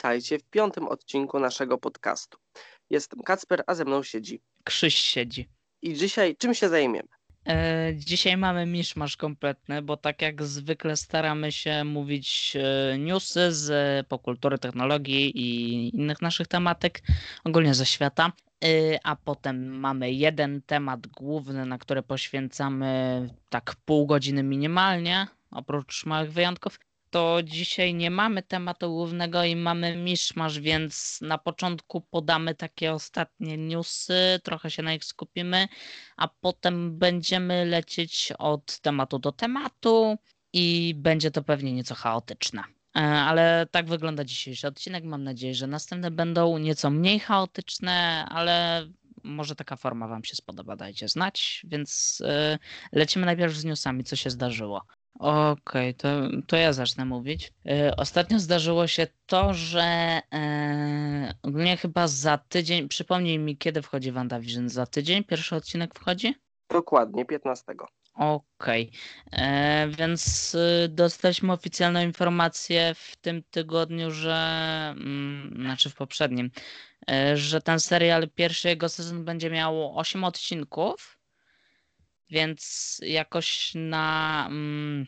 Witajcie w piątym odcinku naszego podcastu. Jestem Kacper, a ze mną siedzi. Krzyś siedzi. I dzisiaj czym się zajmiemy? E, dzisiaj mamy miszmasz kompletny, bo tak jak zwykle staramy się mówić e, newsy z pokultury, technologii i innych naszych tematyk, ogólnie ze świata. E, a potem mamy jeden temat główny, na który poświęcamy tak pół godziny minimalnie, oprócz małych wyjątków to dzisiaj nie mamy tematu głównego i mamy miszmasz, więc na początku podamy takie ostatnie newsy, trochę się na nich skupimy, a potem będziemy lecieć od tematu do tematu i będzie to pewnie nieco chaotyczne. E, ale tak wygląda dzisiejszy odcinek. Mam nadzieję, że następne będą nieco mniej chaotyczne, ale może taka forma Wam się spodoba, dajcie znać. Więc e, lecimy najpierw z newsami, co się zdarzyło. Okej, to, to ja zacznę mówić. E, Ostatnio zdarzyło się to, że e, ogólnie chyba za tydzień, przypomnij mi, kiedy wchodzi WandaVision? Za tydzień pierwszy odcinek wchodzi? Dokładnie, 15. Okej, E, więc y, dostaliśmy oficjalną informację w tym tygodniu, że, mm, znaczy w poprzednim, że ten serial, pierwszy jego sezon będzie miał 8 odcinków. Więc jakoś na mm,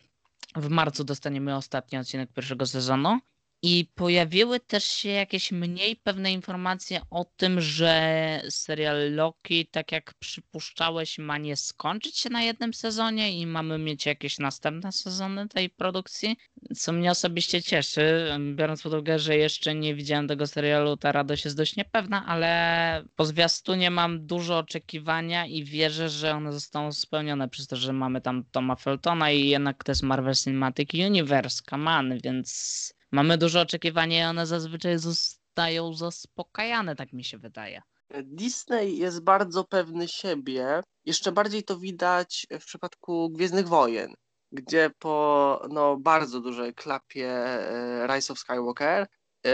w marcu dostaniemy ostatni odcinek pierwszego sezonu. I pojawiły też się jakieś mniej pewne informacje o tym, że serial Loki, tak jak przypuszczałeś, ma nie skończyć się na jednym sezonie i mamy mieć jakieś następne sezony tej produkcji, co mnie osobiście cieszy, biorąc pod uwagę, że jeszcze nie widziałem tego serialu, ta radość jest dość niepewna, ale po zwiastunie mam dużo oczekiwania i wierzę, że one zostaną spełnione przez to, że mamy tam Toma Feltona i jednak to jest Marvel Cinematic Universe, on, więc mamy dużo oczekiwania i one zazwyczaj zostają zaspokajane, tak mi się wydaje. Disney jest bardzo pewny siebie. Jeszcze bardziej to widać w przypadku Gwiezdnych Wojen, gdzie po no, bardzo dużej klapie e, Rise of Skywalker e,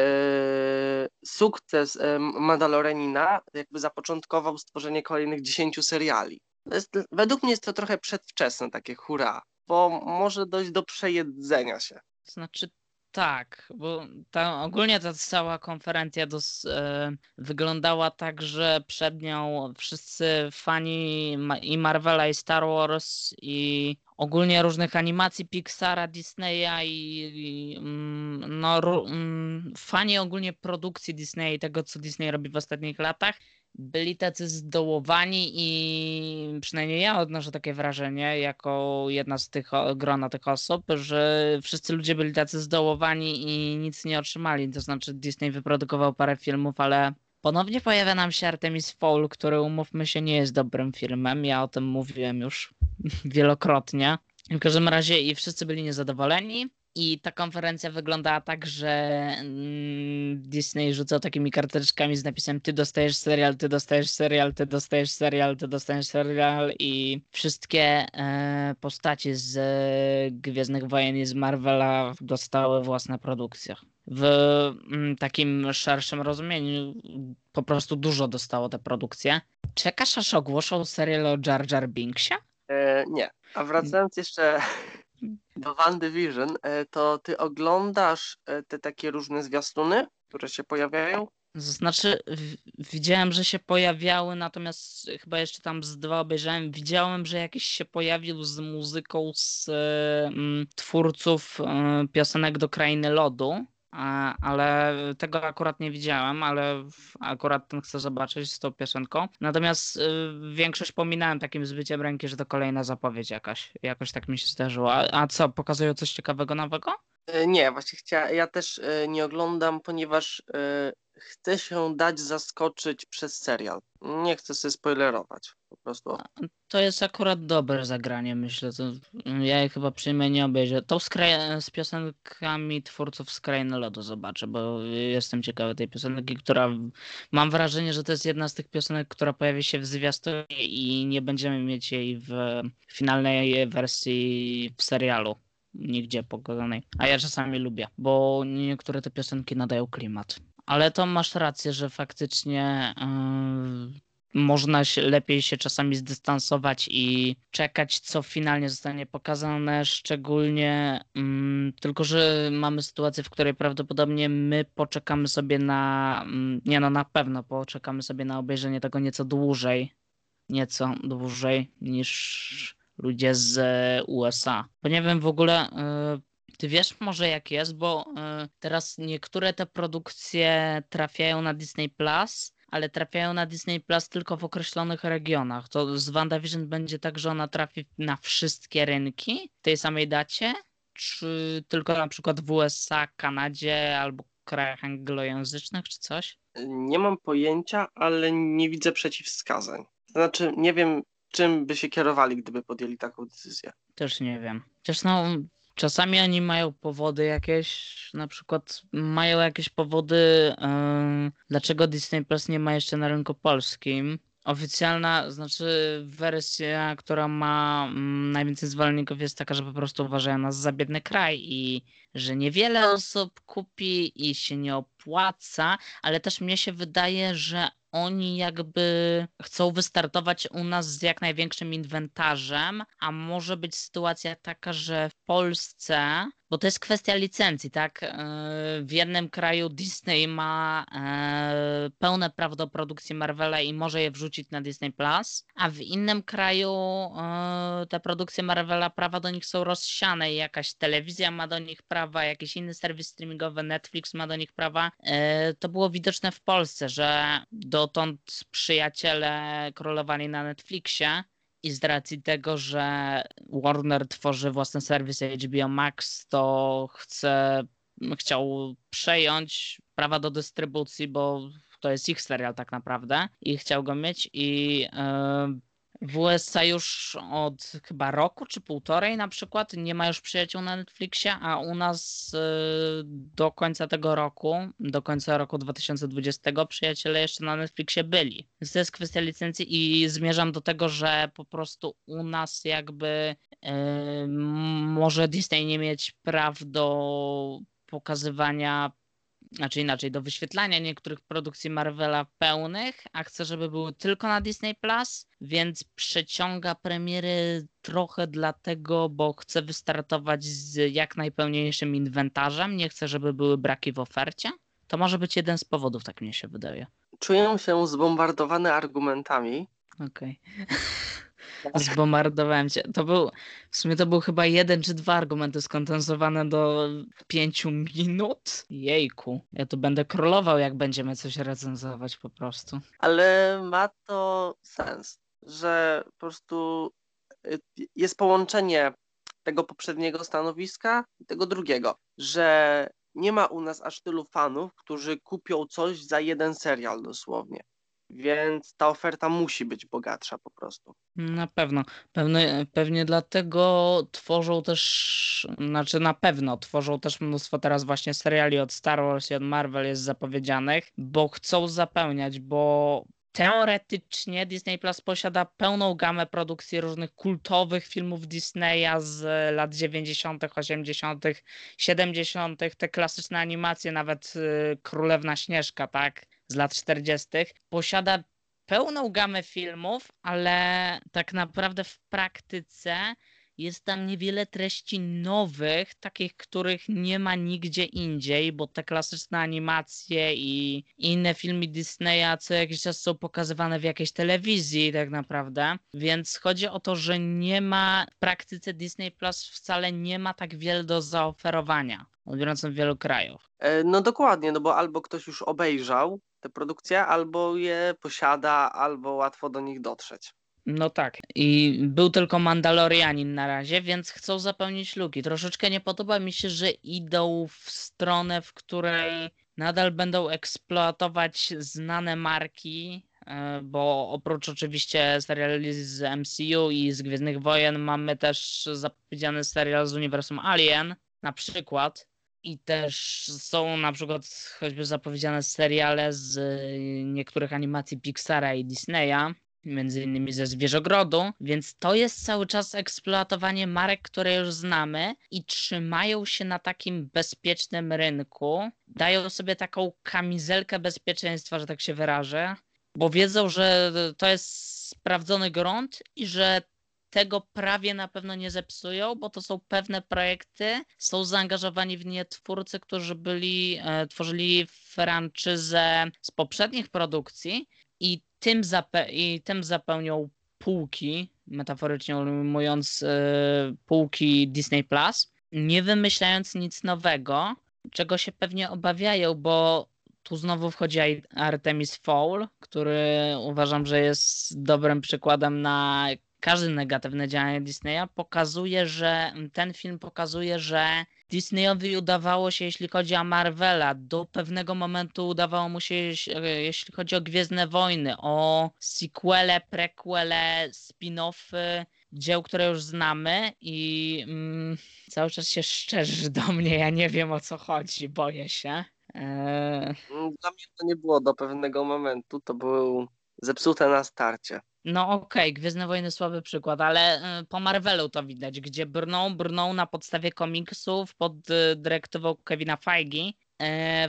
sukces Mandalorenina jakby zapoczątkował stworzenie kolejnych 10 seriali. Jest, według mnie jest to trochę przedwczesne, takie hurra, bo może dojść do przejedzenia się. Znaczy tak, bo ta, ogólnie ta cała konferencja dos, e, wyglądała tak, że przed nią wszyscy fani i Marvela i Star Wars i ogólnie różnych animacji Pixara, Disneya i, i mm, no, mm, fani ogólnie produkcji Disneya i tego, co Disney robi w ostatnich latach byli tacy zdołowani i przynajmniej ja odnoszę takie wrażenie, jako jedna z tych grona tych osób, że wszyscy ludzie byli tacy zdołowani i nic nie otrzymali. To znaczy Disney wyprodukował parę filmów, ale ponownie pojawia nam się Artemis Fowl, który umówmy się nie jest dobrym filmem. Ja o tym mówiłem już wielokrotnie. W każdym razie i wszyscy byli niezadowoleni. I ta konferencja wyglądała tak, że mm, Disney rzucał takimi karteczkami z napisem ty dostajesz serial, ty dostajesz serial, ty dostajesz serial, ty dostajesz serial i wszystkie e, postacie z e, Gwiezdnych Wojen i z Marvela dostały własne produkcje. W mm, takim szerszym rozumieniu po prostu dużo dostało te produkcje. Czekasz aż ogłoszą serial o Jar Jar Binksie? E, nie. A wracając jeszcze do WandaVision, e, to ty oglądasz e, te takie różne zwiastuny, które się pojawiają? Znaczy, widziałem, że się pojawiały, natomiast chyba jeszcze tam z dwa obejrzałem. Widziałem, że jakiś się pojawił z muzyką z y, twórców y, piosenek do Krainy Lodu ale tego akurat nie widziałem, ale akurat ten chcę zobaczyć z tą piosenką. Natomiast y, większość pominąłem takim zbyciem ręki, że to kolejna zapowiedź jakaś. Jakoś tak mi się zdarzyło. A co, pokazują coś ciekawego nowego? E, nie, właśnie chciałem, ja też e, nie oglądam, ponieważ e, chcę się dać zaskoczyć przez serial. Nie chcę sobie spoilerować po prostu. To jest akurat dobre zagranie, myślę. To ja je chyba przyjmę nie obejrzę. To z, z piosenkami twórców z Lodu zobaczę, bo jestem ciekawy tej piosenki, która mam wrażenie, że to jest jedna z tych piosenek, która pojawi się w zwiastunie i nie będziemy mieć jej w finalnej wersji w serialu nigdzie pokazanej. A ja czasami lubię, bo niektóre te piosenki nadają klimat. Ale to masz rację, że faktycznie yy, można się, lepiej się czasami zdystansować i czekać, co finalnie zostanie pokazane, szczególnie mm, tylko, że mamy sytuację, w której prawdopodobnie my poczekamy sobie na, mm, nie no na pewno poczekamy sobie na obejrzenie tego nieco dłużej, nieco dłużej niż ludzie z USA. Bo nie wiem w ogóle, y, ty wiesz może jak jest, bo y, teraz niektóre te produkcje trafiają na Disney Plus, ale trafiają na Disney Plus tylko w określonych regionach. To z WandaVision będzie tak, że ona trafi na wszystkie rynki w tej samej dacie? Czy tylko na przykład w USA, Kanadzie albo krajach anglojęzycznych, czy coś? Nie mam pojęcia, ale nie widzę przeciwwskazań. Znaczy, nie wiem, czym by się kierowali, gdyby podjęli taką decyzję. Też nie wiem. Chociaż no, czasami oni mają powody jakieś, na przykład mają jakieś powody, yy, dlaczego Disney Plus nie ma jeszcze na rynku polskim. Oficjalna, znaczy wersja, która ma mm, najwięcej zwolenników jest taka, że po prostu uważają nas za biedny kraj i że niewiele osób kupi i się nie opłaca, ale też mnie się wydaje, że oni jakby chcą wystartować u nas z jak największym inwentarzem, a może być sytuacja taka, że w Polsce bo to jest kwestia licencji, tak? E, w jednym kraju Disney ma e, pełne prawo do produkcji Marvela i może je wrzucić na Disney Plus, a w innym kraju e, te produkcje Marvela, prawa do nich są rozsiane i jakaś telewizja ma do nich prawa, jakiś inny serwis streamingowy, Netflix ma do nich prawa. To było widoczne w Polsce, że dotąd przyjaciele królowali na Netflixie, i z racji tego, że Warner tworzy własny serwis HBO Max, to chce, chciał przejąć prawa do dystrybucji, bo to jest ich serial tak naprawdę i chciał go mieć i yy, w USA już od chyba roku czy półtorej na przykład nie ma już przyjaciół na Netflixie, a u nas y, do końca tego roku, do końca roku 2020 przyjaciele jeszcze na Netflixie byli. To jest kwestia licencji i zmierzam do tego, że po prostu u nas jakby y, może Disney nie mieć praw do pokazywania znaczy inaczej, do wyświetlania niektórych produkcji Marvela pełnych, a chcę, żeby były tylko na Disney Plus, więc przeciąga premiery trochę dlatego, bo chcę wystartować z jak najpełniejszym inwentarzem, nie chcę, żeby były braki w ofercie. To może być jeden z powodów, tak mi się wydaje. Czuję się zbombardowany argumentami. Okej. Okay. Zbombardowałem cię. To był, w sumie to był chyba jeden czy dwa argumenty skondensowane do pięciu minut. Jejku. Ja tu będę królował, jak będziemy coś recenzować po prostu. Ale ma to sens, że po prostu y, jest połączenie tego poprzedniego stanowiska i tego drugiego, że nie ma u nas aż tylu fanów, którzy kupią coś za jeden serial dosłownie więc ta oferta musi być bogatsza po prostu. Na pewno. Pewnie, pewnie dlatego tworzą też, znaczy na pewno tworzą też mnóstwo teraz właśnie seriali od Star Wars i od Marvel jest zapowiedzianych, bo chcą zapełniać, bo teoretycznie Disney Plus posiada pełną gamę produkcji różnych kultowych filmów Disneya z lat 90., 80., 70., te klasyczne animacje, nawet y, Królewna Śnieżka, tak? Z lat 40. Posiada pełną gamę filmów, ale tak naprawdę w praktyce jest tam niewiele treści nowych, takich, których nie ma nigdzie indziej, bo te klasyczne animacje i inne filmy Disneya co jakiś czas są pokazywane w jakiejś telewizji tak naprawdę. Więc chodzi o to, że nie ma w praktyce Disney Plus wcale nie ma tak wiele do zaoferowania, odbiorąc w wielu krajach. E, no dokładnie, no bo albo ktoś już obejrzał te produkcje, albo je posiada, albo łatwo do nich dotrzeć. No tak. I był tylko Mandalorianin na razie, więc chcą zapełnić luki. Troszeczkę nie podoba mi się, że idą w stronę, w której nadal będą eksploatować znane marki, e, bo oprócz oczywiście seriali z MCU i z Gwiezdnych Wojen mamy też zapowiedziany serial z uniwersum Alien, na przykład. I też są na przykład choćby zapowiedziane seriale z niektórych animacji Pixara i Disneya, między innymi ze Zwierzogrodu, więc to jest cały czas eksploatowanie marek, które już znamy i trzymają się na takim bezpiecznym rynku. Dają sobie taką kamizelkę bezpieczeństwa, że tak się wyrażę, bo wiedzą, że to jest sprawdzony grunt i że tego prawie na pewno nie zepsują, bo to są pewne projekty, są zaangażowani w nie twórcy, którzy byli, e, tworzyli franczyzę z poprzednich produkcji i tym, zape- i tym zapełnią półki, metaforycznie ujmując e, półki Disney Plus, nie wymyślając nic nowego, czego się pewnie obawiają, bo tu znowu wchodzi Artemis Fowl, który uważam, że jest dobrym przykładem na każde negatywne działanie Disneya. Pokazuje, że ten film pokazuje, że Disneyowi udawało się, jeśli chodzi o Marvela, do pewnego momentu udawało mu się, jeśli chodzi o Gwiezdne Wojny, o sequele, prequele, spin-offy, dzieł, które już znamy i mm, cały czas się szczerzysz do mnie, ja nie wiem o co chodzi, boję się. Eee... Dla mnie to nie było do pewnego momentu, to był zepsute na starcie. No okej, okay, Gwiezdne Wojny słaby przykład, ale y, po Marvelu to widać, gdzie brną, brną na podstawie komiksów pod y, dyrektywą Kevina Feige y,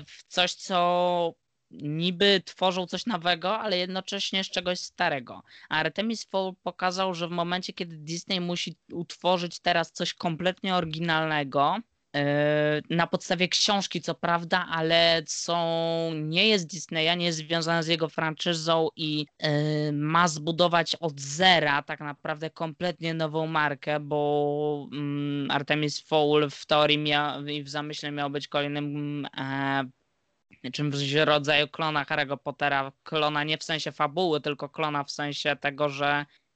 w coś, co niby tworzą coś nowego, ale jednocześnie z czegoś starego. A Artemis Fowl pokazał, że w momencie, kiedy Disney musi utworzyć teraz coś kompletnie oryginalnego, na podstawie książki, co prawda, ale co nie jest Disneya, nie jest związane z jego franczyzą i e, ma zbudować od zera tak naprawdę kompletnie nową markę, bo mm, Artemis Fowl w teorii miał, i w zamyśle miał być kolejnym e, czymś rodzaju klona Harry'ego Pottera, klona nie w sensie fabuły, tylko klona w sensie tego, że Y,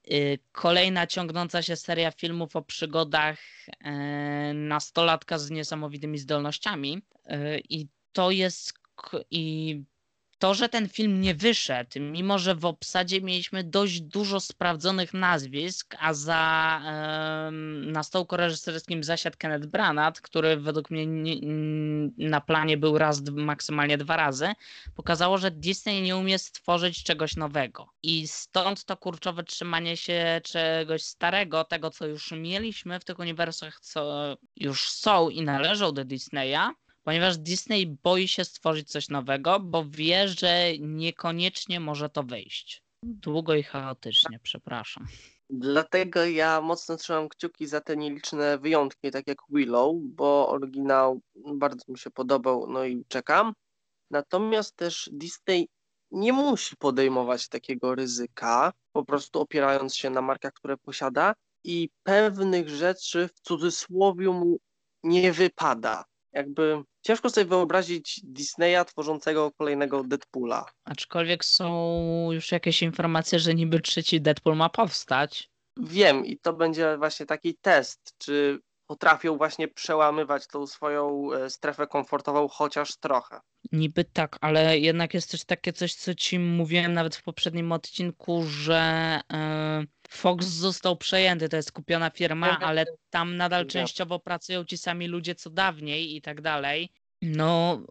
kolejna ciągnąca się seria filmów o przygodach e, nastolatka z niesamowitymi zdolnościami. Y, I to jest. I to, że ten film nie wyszedł, mimo że w obsadzie mieliśmy dość dużo sprawdzonych nazwisk, a za na stołku reżyserskim zasiadł Kenneth Branagh, który według mnie nie, na planie był raz, maksymalnie dwa razy, pokazało, że Disney nie umie stworzyć czegoś nowego. I stąd to kurczowe trzymanie się czegoś starego, tego co już mieliśmy w tych uniwersach, co już są i należą do Disneya, ponieważ Disney boi się stworzyć coś nowego, bo wie, że niekoniecznie może to wyjść. Długo i chaotycznie, przepraszam. Dlatego ja mocno trzymam kciuki za te nieliczne wyjątki, tak jak Willow, bo oryginał bardzo mi się podobał, no i czekam. Natomiast też Disney nie musi podejmować takiego ryzyka, po prostu opierając się na markach, które posiada i pewnych rzeczy w cudzysłowie mu nie wypada jakby ciężko sobie wyobrazić Disneya tworzącego kolejnego Deadpoola. Aczkolwiek są już jakieś informacje, że niby trzeci Deadpool ma powstać. Wiem i to będzie właśnie taki test, czy potrafią właśnie przełamywać tą swoją e, strefę komfortową chociaż trochę. Niby tak, ale jednak jest też takie coś, co ci mówiłem nawet w poprzednim odcinku, że yy, Fox został przejęty, to jest kupiona firma, ale tam nadal częściowo pracują ci sami ludzie co dawniej i tak dalej. No,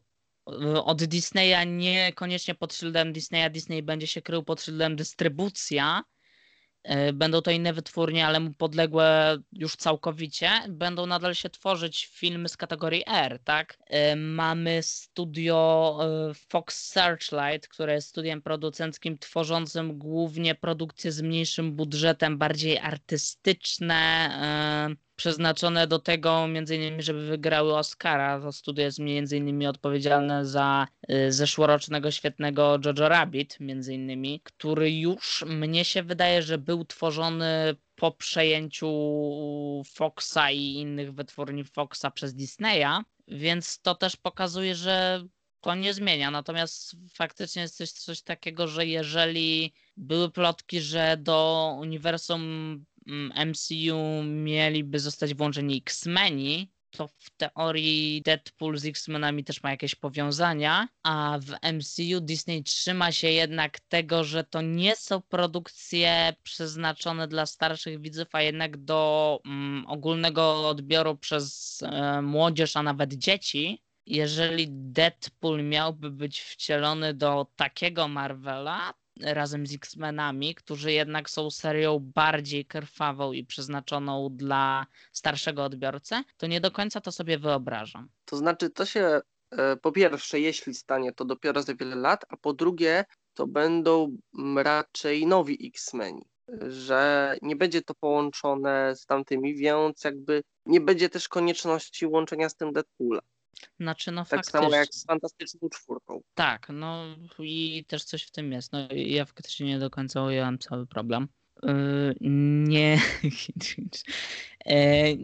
y, od Disneya niekoniecznie pod szyldem Disneya, Disney będzie się krył pod szyldem dystrybucja, E, będą to inne wytwórnie, ale mu podległe już całkowicie. Będą nadal się tworzyć filmy z kategorii R, tak? E, mamy studio e, Fox Searchlight, które jest studiem producenckim tworzącym głównie produkcje z mniejszym budżetem, bardziej artystyczne przeznaczone do tego między innymi, żeby wygrały Oscara. To studio jest między innymi odpowiedzialne za y, zeszłorocznego świetnego Jojo Rabbit między innymi, który już mnie się wydaje, że był tworzony po przejęciu Foxa i innych wytwórni Foxa przez Disneya, więc to też pokazuje, że to nie zmienia. Natomiast faktycznie jest coś, coś takiego, że jeżeli były plotki, że do uniwersum MCU mm, mieliby zostać włączeni X-Meni, to w teorii Deadpool z X-Menami też ma jakieś powiązania, a w MCU Disney trzyma się jednak tego, że to nie są produkcje przeznaczone dla starszych widzów, a jednak do um, ogólnego odbioru przez e, młodzież, a nawet dzieci. Jeżeli Deadpool miałby być wcielony do takiego Marvela, razem z X-Menami, którzy jednak są serią bardziej krwawą i przeznaczoną dla starszego odbiorcy, to nie do końca to sobie wyobrażam. To znaczy, to się e, po pierwsze, jeśli stanie, to dopiero za wiele lat, a po drugie, to będą raczej nowi X-Meni, że nie będzie to połączone z tamtymi, więc jakby nie będzie też konieczności łączenia z tym Deadpoola. Znaczy, no Tak faktycznie. samo jak z Fantastyczną Czwórką. Tak, no i też coś w tym jest. No ja faktycznie nie do końca ująłem cały problem. Yy, nie. E,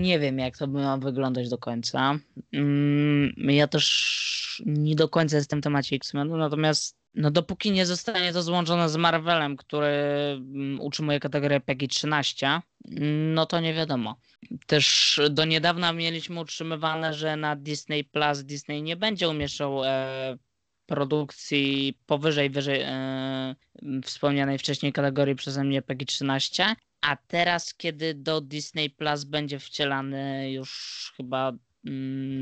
nie wiem, jak to by ma wyglądać do końca. Mm, Ja też nie do końca jestem w temacie X-Menu, natomiast no dopóki nie zostanie to złączone z Marvelem, który mm, utrzymuje kategorię PEGI 13, no to nie wiadomo. Też do niedawna mieliśmy utrzymywane, że na Disney Plus Disney nie będzie umieszczał e, produkcji powyżej wyżej e, wspomnianej wcześniej kategorii przeze mnie PEGI 13, a teraz kiedy do Disney Plus będzie wcielany już chyba mm,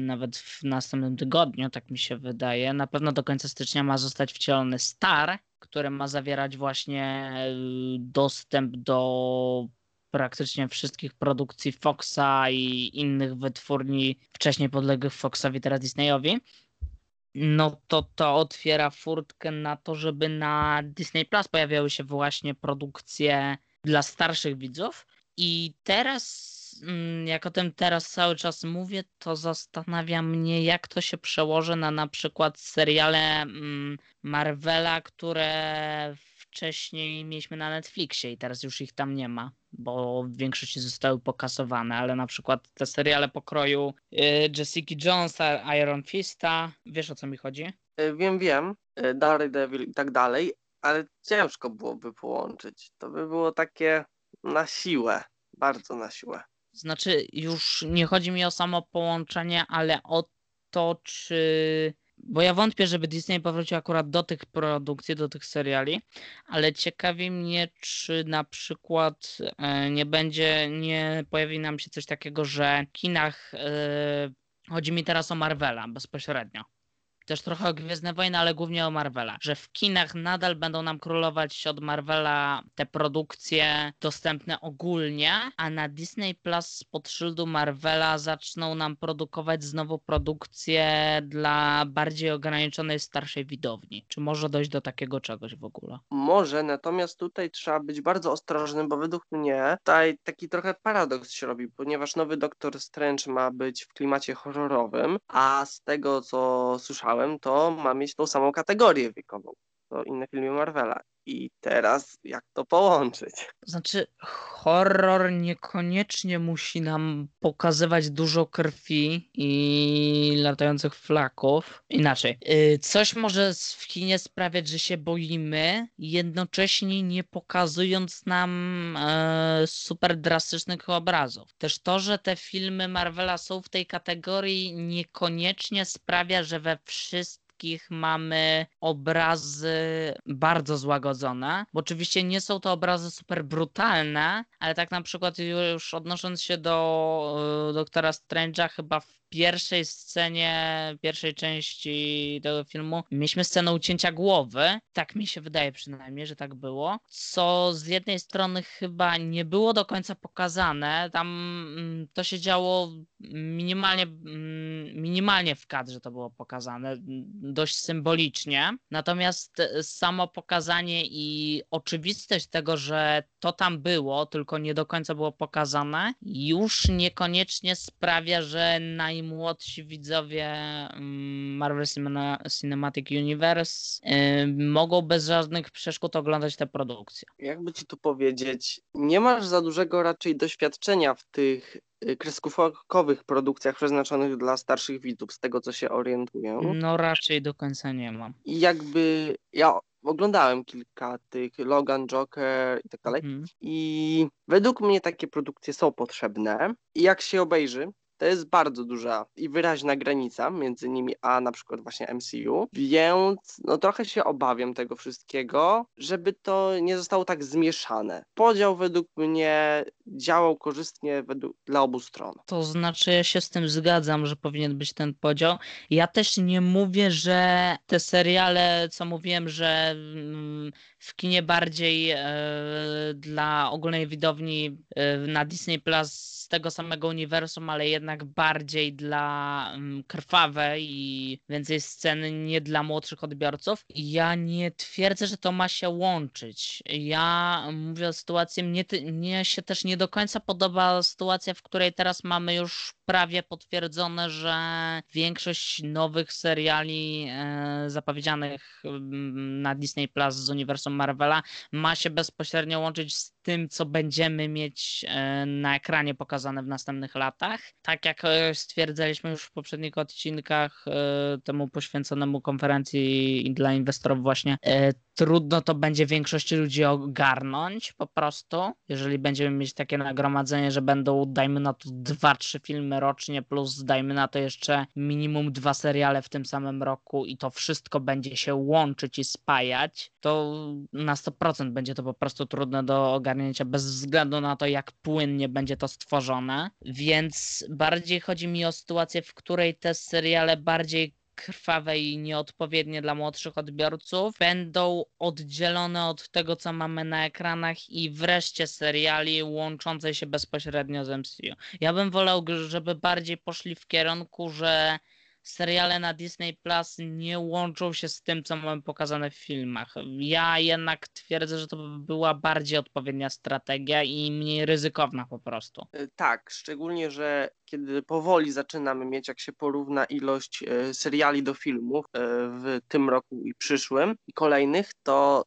nawet w następnym tygodniu, tak mi się wydaje, na pewno do końca stycznia ma zostać wcielony Star, który ma zawierać właśnie y, dostęp do praktycznie wszystkich produkcji Foxa i innych wytwórni wcześniej podległych Foxowi, teraz Disneyowi no to to otwiera furtkę na to, żeby na Disney Plus pojawiały się właśnie produkcje dla starszych widzów. I teraz, mm, jak o tym teraz cały czas mówię, to zastanawia mnie, jak to się przełoży na na przykład seriale mm, Marvela, które wcześniej mieliśmy na Netflixie i teraz już ich tam nie ma, bo w większości zostały pokasowane, ale na przykład te seriale pokroju y, Jessica Jonesa, Iron Fista, wiesz o co mi chodzi? E, Wiem, wiem, e, Daredevil i tak dalej, ale ciężko byłoby połączyć. To by było takie na siłę, bardzo na siłę. Znaczy, już nie chodzi mi o samo połączenie, ale o to, czy. Bo ja wątpię, żeby Disney powrócił akurat do tych produkcji, do tych seriali, ale ciekawi mnie, czy na przykład e, nie będzie, nie pojawi nam się coś takiego, że w kinach. e, Chodzi mi teraz o Marvela bezpośrednio. Też trochę o Gwiezdne Wojny, ale głównie o Marvela. Że w kinach nadal będą nam królować od Marvela te produkcje dostępne ogólnie, a na Disney Plus pod szyldu Marvela zaczną nam produkować znowu produkcje dla bardziej ograniczonej, starszej widowni. Czy może dojść do takiego czegoś w ogóle? Może, natomiast tutaj trzeba być bardzo ostrożnym, bo według mnie tutaj taki trochę paradoks się robi, ponieważ nowy Doktor Strange ma być w klimacie horrorowym, a z tego co słyszałem, to ma mieć tą samą kategorię wiekową, co inne filmy Marvela. I teraz jak to połączyć? Znaczy, horror niekoniecznie musi nam pokazywać dużo krwi i latających flaków. Inaczej, yy, coś może w kinie sprawiać, że się boimy, jednocześnie nie pokazując nam e, super drastycznych obrazów. Też to, że te filmy Marvela są w tej kategorii, niekoniecznie sprawia, że we wszystkich mamy obrazy bardzo złagodzone, bo oczywiście nie są to obrazy super brutalne, ale tak na przykład już odnosząc się do e, Doktora Strange'a, chyba w pierwszej scenie, pierwszej części tego filmu mieliśmy scenę ucięcia głowy, tak mi się wydaje przynajmniej, że tak było, co z jednej strony chyba nie było do końca pokazane, tam mm, to się działo minimalnie, mm, minimalnie w kadrze to było pokazane, mm, dość symbolicznie. Natomiast e, samo pokazanie i oczywistość tego, że to tam było, tylko nie do końca było pokazane, już niekoniecznie sprawia, że najmłodsi widzowie mm, Marvel Cine- Cinematic Universe mogą bez żadnych przeszkód oglądać te produkcje. Jakby ci tu powiedzieć, nie masz za dużego raczej doświadczenia w tych y, kreskówkowych produkcjach przeznaczonych dla starszych widzów, z tego co się orientuję. No raczej do końca nie mam. I jakby ja oglądałem kilka tych Logan, Joker i tak dalej. Mhm. I według mnie takie produkcje są potrzebne. I jak się obejrzy, to jest bardzo duża i wyraźna granica między nimi a na przykład właśnie MCU, więc no trochę się obawiam tego wszystkiego, żeby to nie zostało tak zmieszane. Podział według mnie działał korzystnie według, dla obu stron. To znaczy, ja się z tym zgadzam, że powinien być ten podział. Ja też nie mówię, że te seriale, co mówiłem, że mm, w kinie bardziej e, dla ogólnej widowni e, na Disney Plus tego samego uniwersum, ale jednak bardziej dla um, krwawe i więcej scen nie dla młodszych odbiorców. Ja nie twierdzę, że to ma się łączyć. Ja mówię o sytuacji, mnie, mnie się też nie do końca podoba sytuacja, w której teraz mamy już prawie potwierdzone, że większość nowych seriali e, zapowiedzianych mm, na Disney Plus z uniwersum Marvela ma się bezpośrednio łączyć z tym, co będziemy mieć e, na ekranie pokazane w następnych latach. Tak jak e, stwierdzaliśmy już w poprzednich odcinkach e, temu poświęconemu konferencji dla inwestorów właśnie, trudno to będzie większości ludzi ogarnąć po prostu, jeżeli będziemy mieć takie nagromadzenie, że będą, dajmy na to, dwa, trzy filmy rocznie, plus dajmy na to jeszcze minimum dwa seriale w tym samym roku i to wszystko będzie się łączyć i spajać, to na 100% będzie to po prostu trudne do ogarnięcia, bez względu na to, jak płynnie będzie to stworzone. Więc bardziej chodzi mi o sytuację, w której te seriale bardziej krwawe i nieodpowiednie dla młodszych odbiorców będą oddzielone od tego, co mamy na ekranach i wreszcie seriali łączące się bezpośrednio z MCU. Ja bym wolał, żeby bardziej poszli w kierunku, że seriale na Disney Plus nie łączą się z tym, co mamy pokazane w filmach. Ja jednak twierdzę, że to by była bardziej odpowiednia strategia i mniej ryzykowna po prostu. E, tak, szczególnie, że kiedy powoli zaczynamy mieć, jak się porówna ilość e, seriali do filmów e, w tym roku i przyszłym i kolejnych, to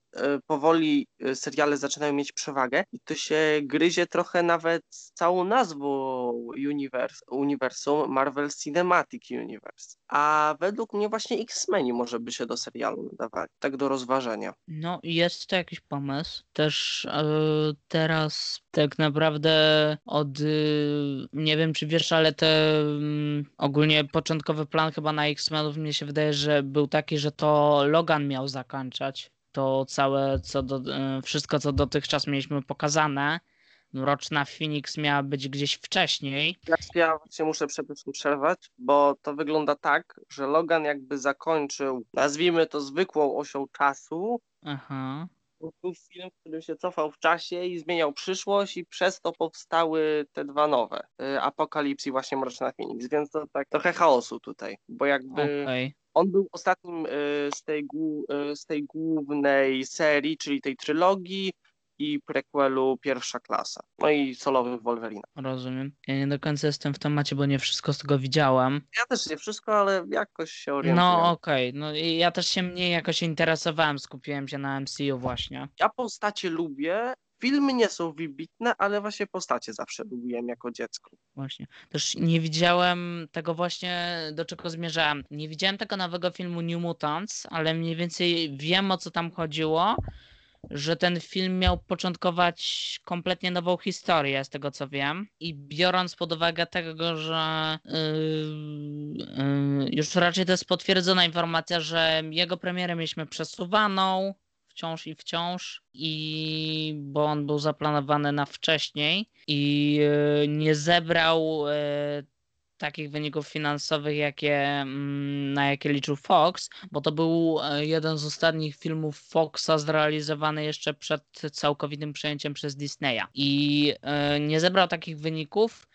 powoli seriale zaczynają mieć przewagę i to się gryzie trochę nawet całą nazwą uniwers uniwersum Marvel Cinematic Universe. A według mnie właśnie X-Meni może by się do serialu nadawali, tak do rozważenia. No jest to jakiś pomysł. Też yy, teraz tak naprawdę od, yy, nie wiem czy wiesz, ale te yy, ogólnie początkowy plan chyba na X-Menów mnie się wydaje, że był taki, że to Logan miał zakończać to całe, co do, y, wszystko co dotychczas mieliśmy pokazane Roczna Phoenix miała być gdzieś wcześniej. Ja się muszę przepraszam przerwać, bo to wygląda tak, że Logan jakby zakończył, nazwijmy to zwykłą osią czasu. Aha. Był film, w którym się cofał w czasie i zmieniał przyszłość i przez to powstały te dwa nowe. Y, Apokalips i właśnie Mroczna Phoenix, więc to tak trochę chaosu tutaj, bo jakby okay. on był ostatnim y, z tej, y, z tej głównej serii, czyli tej trylogii, i prequelu Pierwsza Klasa. No i solowych Wolverine. Rozumiem. Ja nie do końca jestem w temacie, bo nie wszystko z tego widziałem. Ja też nie wszystko, ale jakoś się orientuję. No okej, okay. no i ja też się mniej jakoś interesowałem, skupiłem się na MCU właśnie. Ja postacie lubię, Filmy nie są wybitne, ale właśnie postacie zawsze lubiłem jako dziecko. Właśnie. Też nie widziałem tego właśnie, do czego zmierzałem. Nie widziałem tego nowego filmu New Mutants, ale mniej więcej wiem o co tam chodziło że ten film miał początkować kompletnie nową historię, z tego co wiem. I biorąc pod uwagę tego, że yy, yy, już raczej to jest potwierdzona informacja, że jego premierę mieliśmy przesuwaną wciąż i wciąż, i bo on był zaplanowany na wcześniej i yy, nie zebrał takich wyników finansowych, jakie, mm, na jakie liczył Fox, bo to był e, jeden z ostatnich filmów Foxa zrealizowany jeszcze przed całkowitym przejęciem przez Disneya. I e, nie zebrał takich wyników.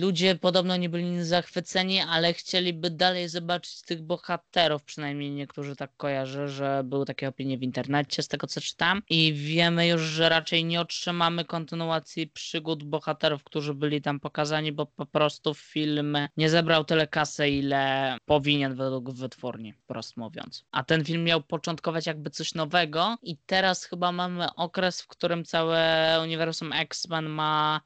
Ludzie podobno nie byli zachwyceni, ale chcieliby dalej zobaczyć tych bohaterów, przynajmniej niektórzy tak kojarzą, że były takie opinie w internecie z tego co czytam. I wiemy już, że raczej nie otrzymamy kontynuacji przygód bohaterów, którzy byli tam pokazani, bo po prostu film nie zebrał tyle kasy, ile powinien według wytwórni, prost mówiąc. A ten film miał początkować jakby coś nowego i teraz chyba mamy okres, w którym całe uniwersum X-Men ma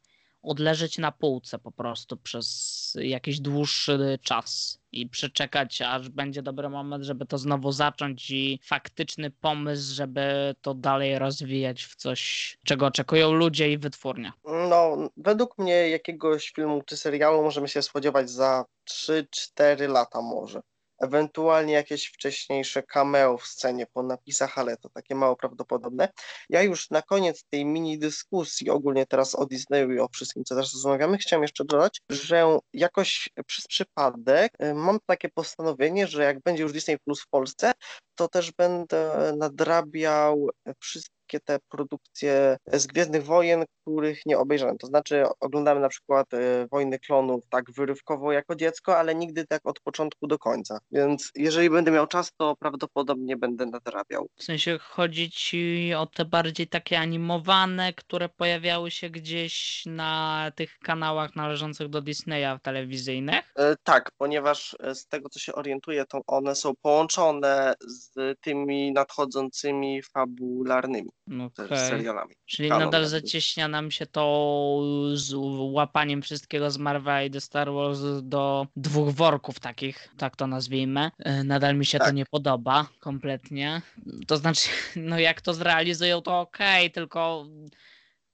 odleżeć na półce po prostu przez jakiś dłuższy czas i przeczekać, aż będzie dobry moment, żeby to znowu zacząć i faktyczny pomysł, żeby to dalej rozwijać w coś, czego oczekują ludzie i wytwórnia. No, według mnie jakiegoś filmu czy serialu możemy się spodziewać za 3-4 lata może ewentualnie jakieś wcześniejsze cameo w scenie po napisach, ale to takie mało prawdopodobne. Ja już na koniec tej mini dyskusji, ogólnie teraz o Disneyu i o wszystkim, co teraz rozmawiamy, chciałem jeszcze dodać, że jakoś przez przypadek y, mam takie postanowienie, że jak będzie już Disney Plus w Polsce, to też będę nadrabiał wszystkie wszystkie te produkcje z Gwiezdnych Wojen, których nie obejrzałem. To znaczy oglądamy na przykład e, Wojny Klonów tak wyrywkowo jako dziecko, ale nigdy tak od początku do końca. Więc jeżeli będę miał czas, to prawdopodobnie będę nadrabiał. W sensie chodzi ci o te bardziej takie animowane, które pojawiały się gdzieś na tych kanałach należących do Disneya telewizyjnych? E, tak, ponieważ e, z tego co się orientuję, to one są połączone z tymi nadchodzącymi fabularnymi Okej. serialami. Czyli Kanon nadal jakby. zacieśnia nam się to z łapaniem wszystkiego z Marvela i The Star Wars do dwóch worków takich, tak to nazwijmy. E, Nadal mi się to Tak. nie podoba kompletnie. To znaczy, no jak to zrealizują, to okej, tylko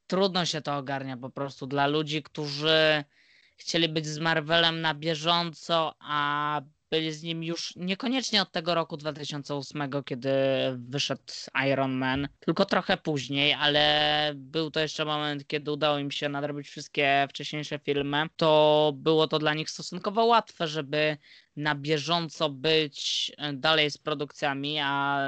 trudno się to ogarnia po prostu dla ludzi, którzy chcieli być z Marvelem na bieżąco, a byli z nim już niekoniecznie od tego roku 2008, kiedy wyszedł Iron Man, tylko trochę później, ale był to jeszcze moment, kiedy udało im się nadrobić wszystkie wcześniejsze filmy. To było to dla nich stosunkowo łatwe, żeby na bieżąco być e, dalej z produkcjami, a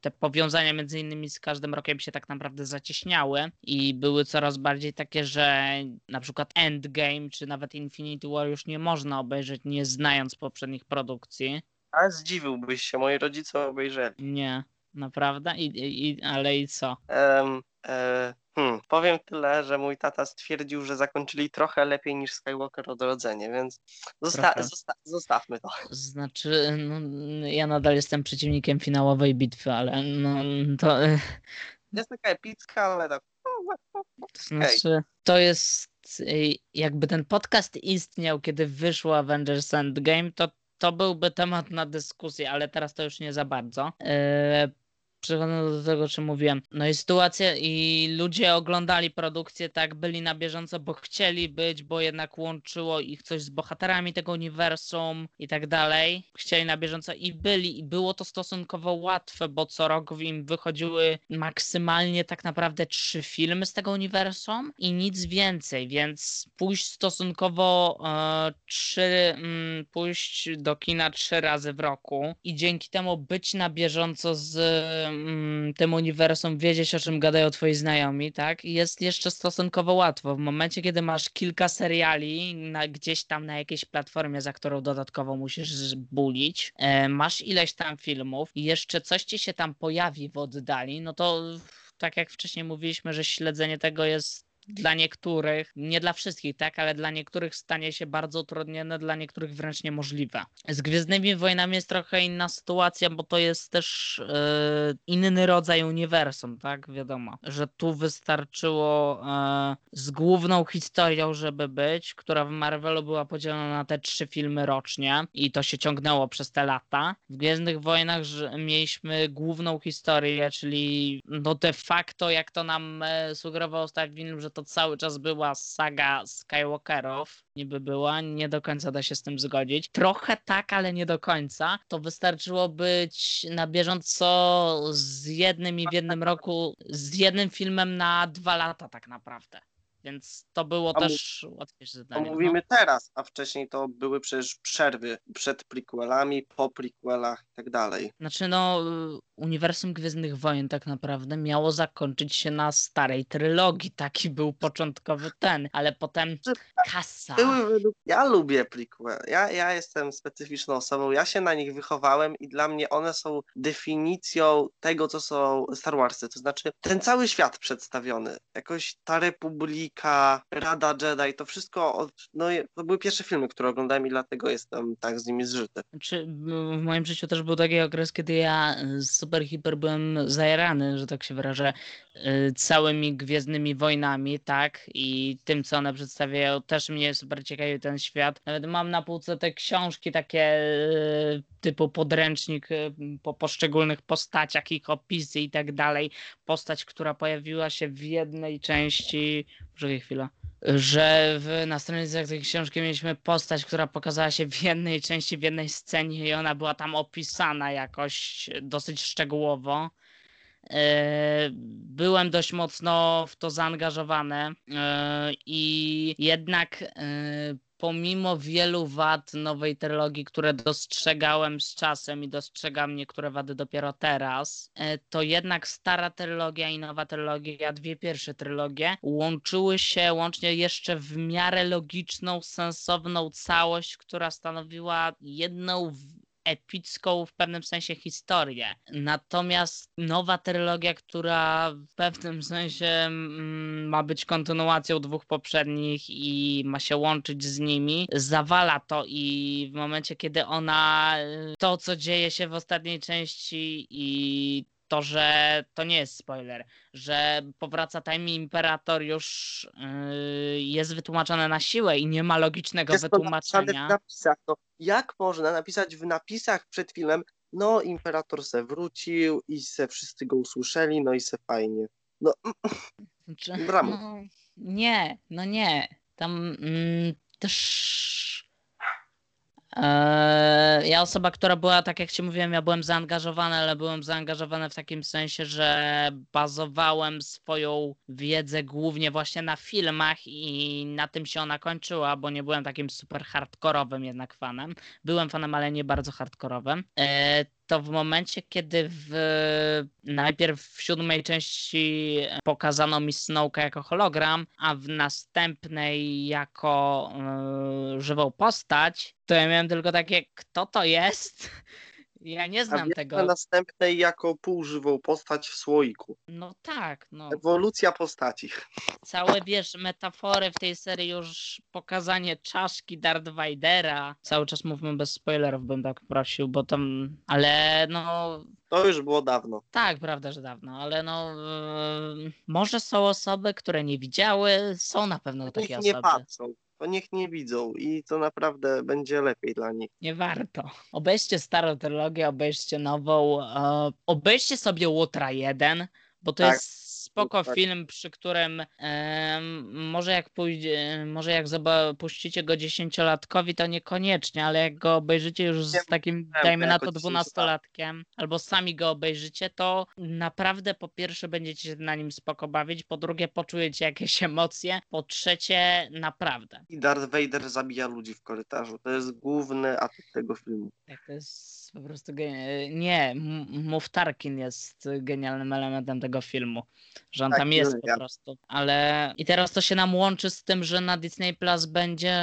te powiązania między innymi z każdym rokiem się tak naprawdę zacieśniały i były coraz bardziej takie, że na przykład Endgame czy nawet Infinity War już nie można obejrzeć nie znając poprzednich produkcji. Ale zdziwiłbyś się, moi rodzice obejrzeli. Nie, naprawdę? I, i, ale i co? Em, e, hmm, powiem tyle, że mój tata stwierdził, że zakończyli trochę lepiej niż Skywalker Odrodzenie, więc zosta zosta zostawmy to. Znaczy, no, ja nadal jestem przeciwnikiem finałowej bitwy, ale no to, e, Jest taka epicka, ale tak. to znaczy, to jest e, jakby ten podcast istniał, kiedy wyszło Avengers Endgame, to to byłby temat na dyskusję, ale teraz to już nie za bardzo. E, Przechodząc do tego, czy mówiłem, no i sytuacja, i ludzie oglądali produkcję, tak, byli na bieżąco, bo chcieli być, bo jednak łączyło ich coś z bohaterami tego uniwersum i tak dalej. Chcieli na bieżąco i byli, i było to stosunkowo łatwe, bo co rok im wychodziły maksymalnie tak naprawdę trzy filmy z tego uniwersum i nic więcej, więc pójść stosunkowo e, trzy, mm, pójść do kina trzy razy w roku i dzięki temu być na bieżąco z mm, tym uniwersum, wiedzieć o czym gadają twoi znajomi, tak? Jest jeszcze stosunkowo łatwo. W momencie, kiedy masz kilka seriali na, gdzieś tam na jakiejś platformie, za którą dodatkowo musisz bulić, e, masz ileś tam filmów i jeszcze coś ci się tam pojawi w oddali, no to tak jak wcześniej mówiliśmy, że śledzenie tego jest dla niektórych, nie dla wszystkich, tak, ale dla niektórych stanie się bardzo utrudnione, dla niektórych wręcz niemożliwe. Z Gwiezdnymi Wojnami jest trochę inna sytuacja, bo to jest też e, inny rodzaj uniwersum, tak, wiadomo, że tu wystarczyło e, z główną historią, żeby być, która w Marvelu była podzielona na te trzy filmy rocznie i to się ciągnęło przez te lata. W Gwiezdnych Wojnach mieliśmy główną historię, czyli no de facto, jak to nam e, sugerował ostatni film, że to cały czas była saga Skywalkerów, niby była, nie do końca da się z tym zgodzić. Trochę tak, ale nie do końca. To wystarczyło być na bieżąco z jednym i w jednym roku, z jednym filmem na dwa lata tak naprawdę. Więc to było A też łatwiejsze zadanie. no. mówimy teraz, a wcześniej to były przecież przerwy przed prequelami, po prequelach i tak dalej. Znaczy, no, uniwersum Gwiezdnych Wojen tak naprawdę miało zakończyć się na starej trylogii. Taki był początkowy ten, ale potem kasa. Były według... Ja lubię prequel. Ja, ja jestem specyficzną osobą. Ja się na nich wychowałem i dla mnie one są definicją tego, co są Star Warsy. To znaczy ten cały świat przedstawiony. Jakoś ta Republika, Rada Jedi, to wszystko od... no, to były pierwsze filmy, które oglądałem i dlatego jestem tak z nimi zżyty. Znaczy, w moim życiu też był taki okres, kiedy ja y, super hiper byłem zajarany, że tak się wyrażę, y, całymi Gwiezdnymi Wojnami, tak? I tym, co one przedstawiają, też mnie super ciekawi ten świat. Nawet mam na półce te książki takie y, typu podręcznik po poszczególnych postaciach, ich opisy i tak dalej. Postać, która pojawiła się w jednej części, poczekaj chwilę, że w, na stronie tej książki mieliśmy postać, która pokazała się w jednej części, w jednej scenie i ona była tam opisana jakoś dosyć szczegółowo. E, Byłem dość mocno w to zaangażowany e, i jednak e, pomimo wielu wad nowej trylogii, które dostrzegałem z czasem i dostrzegam niektóre wady dopiero teraz, e, to jednak stara trylogia i nowa trylogia, dwie pierwsze trylogie, łączyły się łącznie jeszcze w miarę logiczną, sensowną całość, która stanowiła jedną epicką w pewnym sensie historię. Natomiast nowa trylogia, która w pewnym sensie mm, ma być kontynuacją dwóch poprzednich i ma się łączyć z nimi, zawala to i w momencie, kiedy ona to, co dzieje się w ostatniej części i to, że to nie jest spoiler, że powraca Time Imperator już yy, jest wytłumaczone na siłę i nie ma logicznego Jest wytłumaczenia. w napisach. No, jak można napisać w napisach przed filmem, no imperator se wrócił i se wszyscy go usłyszeli, no i se fajnie. No, Znaczy, Brawo. no, nie, no nie. Tam mm, też. Eee, ja osoba, która była, tak jak ci mówiłem, ja byłem zaangażowany, ale byłem zaangażowany w takim sensie, że bazowałem swoją wiedzę głównie właśnie na filmach i na tym się ona kończyła, bo nie byłem takim super hardkorowym jednak fanem. Byłem fanem, ale nie bardzo hardkorowym. To w momencie, kiedy w, najpierw w siódmej części pokazano mi Snowka jako hologram, a w następnej jako yy, żywą postać, to ja miałem tylko takie, kto to jest? Ja nie a znam wiesz, tego. na następnej jako półżywą postać w słoiku. No tak, no. Ewolucja postaci. Całe, wiesz, metafory w tej serii już pokazanie czaszki Darth Vadera. Cały czas mówmy bez spoilerów, bym tak prosił, bo tam, ale no To już było dawno. Tak, prawda, że dawno, ale no yy, może są osoby, które nie widziały, są na pewno takie Niech nie osoby. patrzą. To niech nie widzą i to naprawdę będzie lepiej dla nich. Nie warto. Obejrzcie starą trylogię, obejrzcie nową, e, obejrzcie sobie Łotra 1, bo to Tak. jest spoko Tak. film, przy którym em, może jak pójdzie, może jak puścicie go dziesięciolatkowi, to niekoniecznie, ale jak go obejrzycie już z takim, dajmy na to dwunastolatkiem, albo sami go obejrzycie, to naprawdę po pierwsze będziecie się na nim spoko bawić, po drugie poczujecie jakieś emocje, po trzecie naprawdę. I Darth Vader zabija ludzi w korytarzu. To jest główny atut tego filmu. Tak, to jest po prostu geni- Nie, M- Mów Tarkin jest genialnym elementem tego filmu. Że on Tak, tam jest po ja- prostu. Ale i teraz to się nam łączy z tym, że na Disney Plus będzie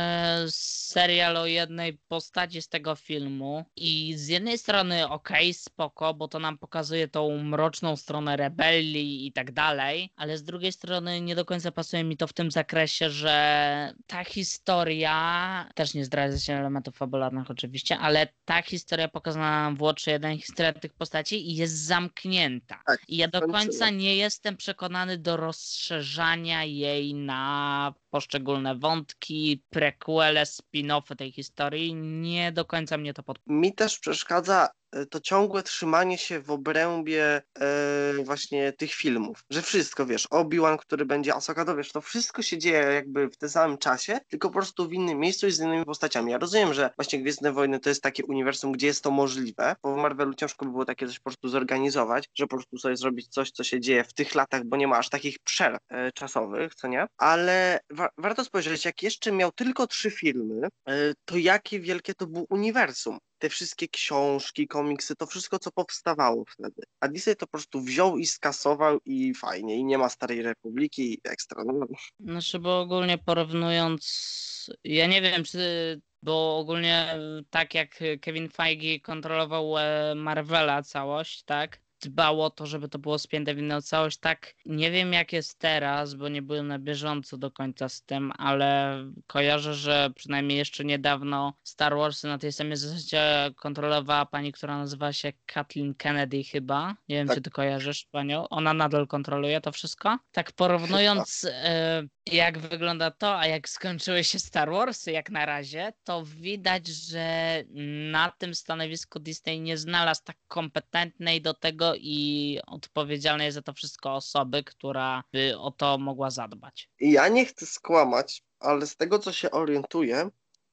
serial o jednej postaci z tego filmu. I z jednej strony okej, spoko, bo to nam pokazuje tą mroczną stronę rebelii i tak dalej, ale z drugiej strony nie do końca pasuje mi to w tym zakresie, że ta historia, też nie zdradzę się elementów fabularnych oczywiście, ale ta historia pokazana nam w Watch 1, historia tych postaci i jest zamknięta. Tak, I ja do końca nie jestem przekonany do rozszerzania jej na poszczególne wątki, prequele, spin-offy tej historii. Nie do końca mnie to pod... Mi też przeszkadza to ciągłe trzymanie się w obrębie e, właśnie tych filmów, że wszystko, wiesz, Obi-Wan, który będzie Ahsoka, to wiesz, to wszystko się dzieje jakby w tym samym czasie, tylko po prostu w innym miejscu i z innymi postaciami. Ja rozumiem, że właśnie Gwiezdne Wojny to jest takie uniwersum, gdzie jest to możliwe, bo w Marvelu ciężko by było takie coś po prostu zorganizować, że po prostu sobie zrobić coś, co się dzieje w tych latach, bo nie ma aż takich przerw e, czasowych, co nie? Ale wa- warto spojrzeć, jak jeszcze miał tylko trzy filmy, e, to jakie wielkie to było uniwersum te wszystkie książki, komiksy, to wszystko, co powstawało wtedy. A Disney to po prostu wziął i skasował i fajnie, i nie ma Starej Republiki i ekstra. No, Znaczy, bo ogólnie porównując, ja nie wiem, czy, bo ogólnie tak jak Kevin Feige kontrolował e, Marvela całość, tak? Dbał o to, żeby to było spięte w inną całość. Tak, nie wiem jak jest teraz, bo nie byłem na bieżąco do końca z tym, ale kojarzę, że przynajmniej jeszcze niedawno Star Warsy na tej samej zasadzie kontrolowała pani, która nazywa się Kathleen Kennedy chyba. Nie wiem, Tak. czy ty kojarzysz panią. Ona nadal kontroluje to wszystko. Tak porównując e, jak wygląda to, a jak skończyły się Star Warsy jak na razie, to widać, że na tym stanowisku Disney nie znalazł tak kompetentnej do tego i odpowiedzialnej za to wszystko osoby, która by o to mogła zadbać. Ja nie chcę skłamać, ale z tego, co się orientuję,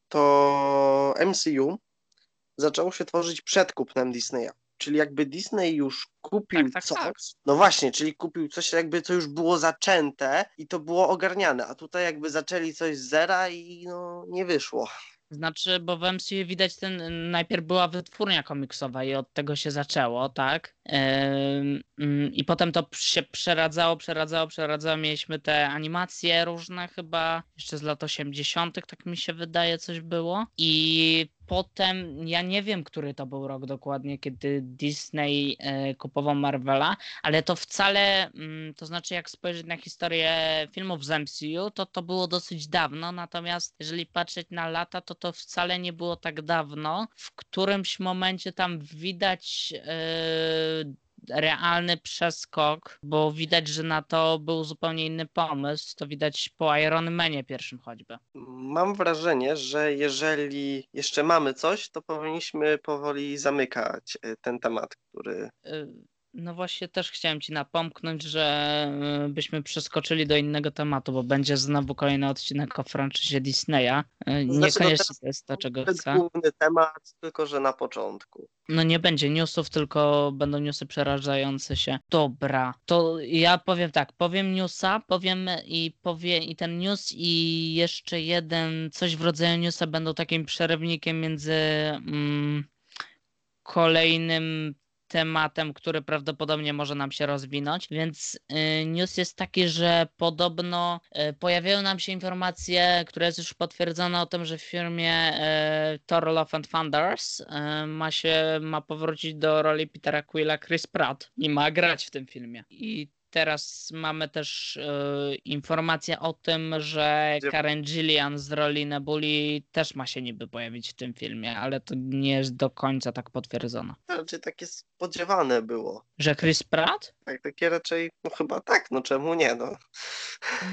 to MCU zaczęło się tworzyć przed kupnem Disneya. czyli jakby Disney już kupił Tak, tak, coś. tak. No właśnie, czyli kupił coś jakby, co już było zaczęte i to było ogarniane, a tutaj jakby zaczęli coś z zera i no nie wyszło. Znaczy, bo w MCU widać ten, najpierw była wytwórnia komiksowa i od tego się zaczęło, tak? Mm, I potem to się przeradzało, przeradzało, przeradzało. Mieliśmy te animacje różne chyba, jeszcze z lat 80., tak mi się wydaje, coś było. I potem, ja nie wiem, który to był rok dokładnie, kiedy Disney e, kupował Marvela, ale to wcale, mm, to znaczy jak spojrzeć na historię filmów z MCU, to to było dosyć dawno, natomiast jeżeli patrzeć na lata, to to wcale nie było tak dawno. W którymś momencie tam widać e, realny przeskok, bo widać, że na to był zupełnie inny pomysł. To widać po Iron Manie pierwszym choćby. Mam wrażenie, że jeżeli jeszcze mamy coś, to powinniśmy powoli zamykać e, ten temat, który Y, No właśnie też chciałem ci napomknąć, że y, byśmy przeskoczyli do innego tematu, bo będzie znowu kolejny odcinek o franczyzie Disneya. Y, Znaczy, no Niekoniecznie to jest to, czego jest chcę. główny temat, tylko że na początku. No nie będzie newsów, tylko będą newsy przerażające się. Dobra, to ja powiem tak, powiem newsa, powiem i powie i ten news i jeszcze jeden, coś w rodzaju newsa będą takim przerywnikiem między mm, kolejnym tematem, który prawdopodobnie może nam się rozwinąć. Więc y, news jest taki, że podobno y, pojawiają nam się informacje, które jest już potwierdzone o tym, że w firmie y, Thor Love and Thunders ma się ma powrócić do roli Petera Quilla Chris Pratt i ma grać w tym filmie. I teraz mamy też y, informację o tym, że Karen Gillian z roli Nebuli też ma się niby pojawić w tym filmie, ale to nie jest do końca tak potwierdzone. Raczej takie spodziewane było. Że Chris Pratt? Tak, takie raczej, no chyba tak, no czemu nie, no.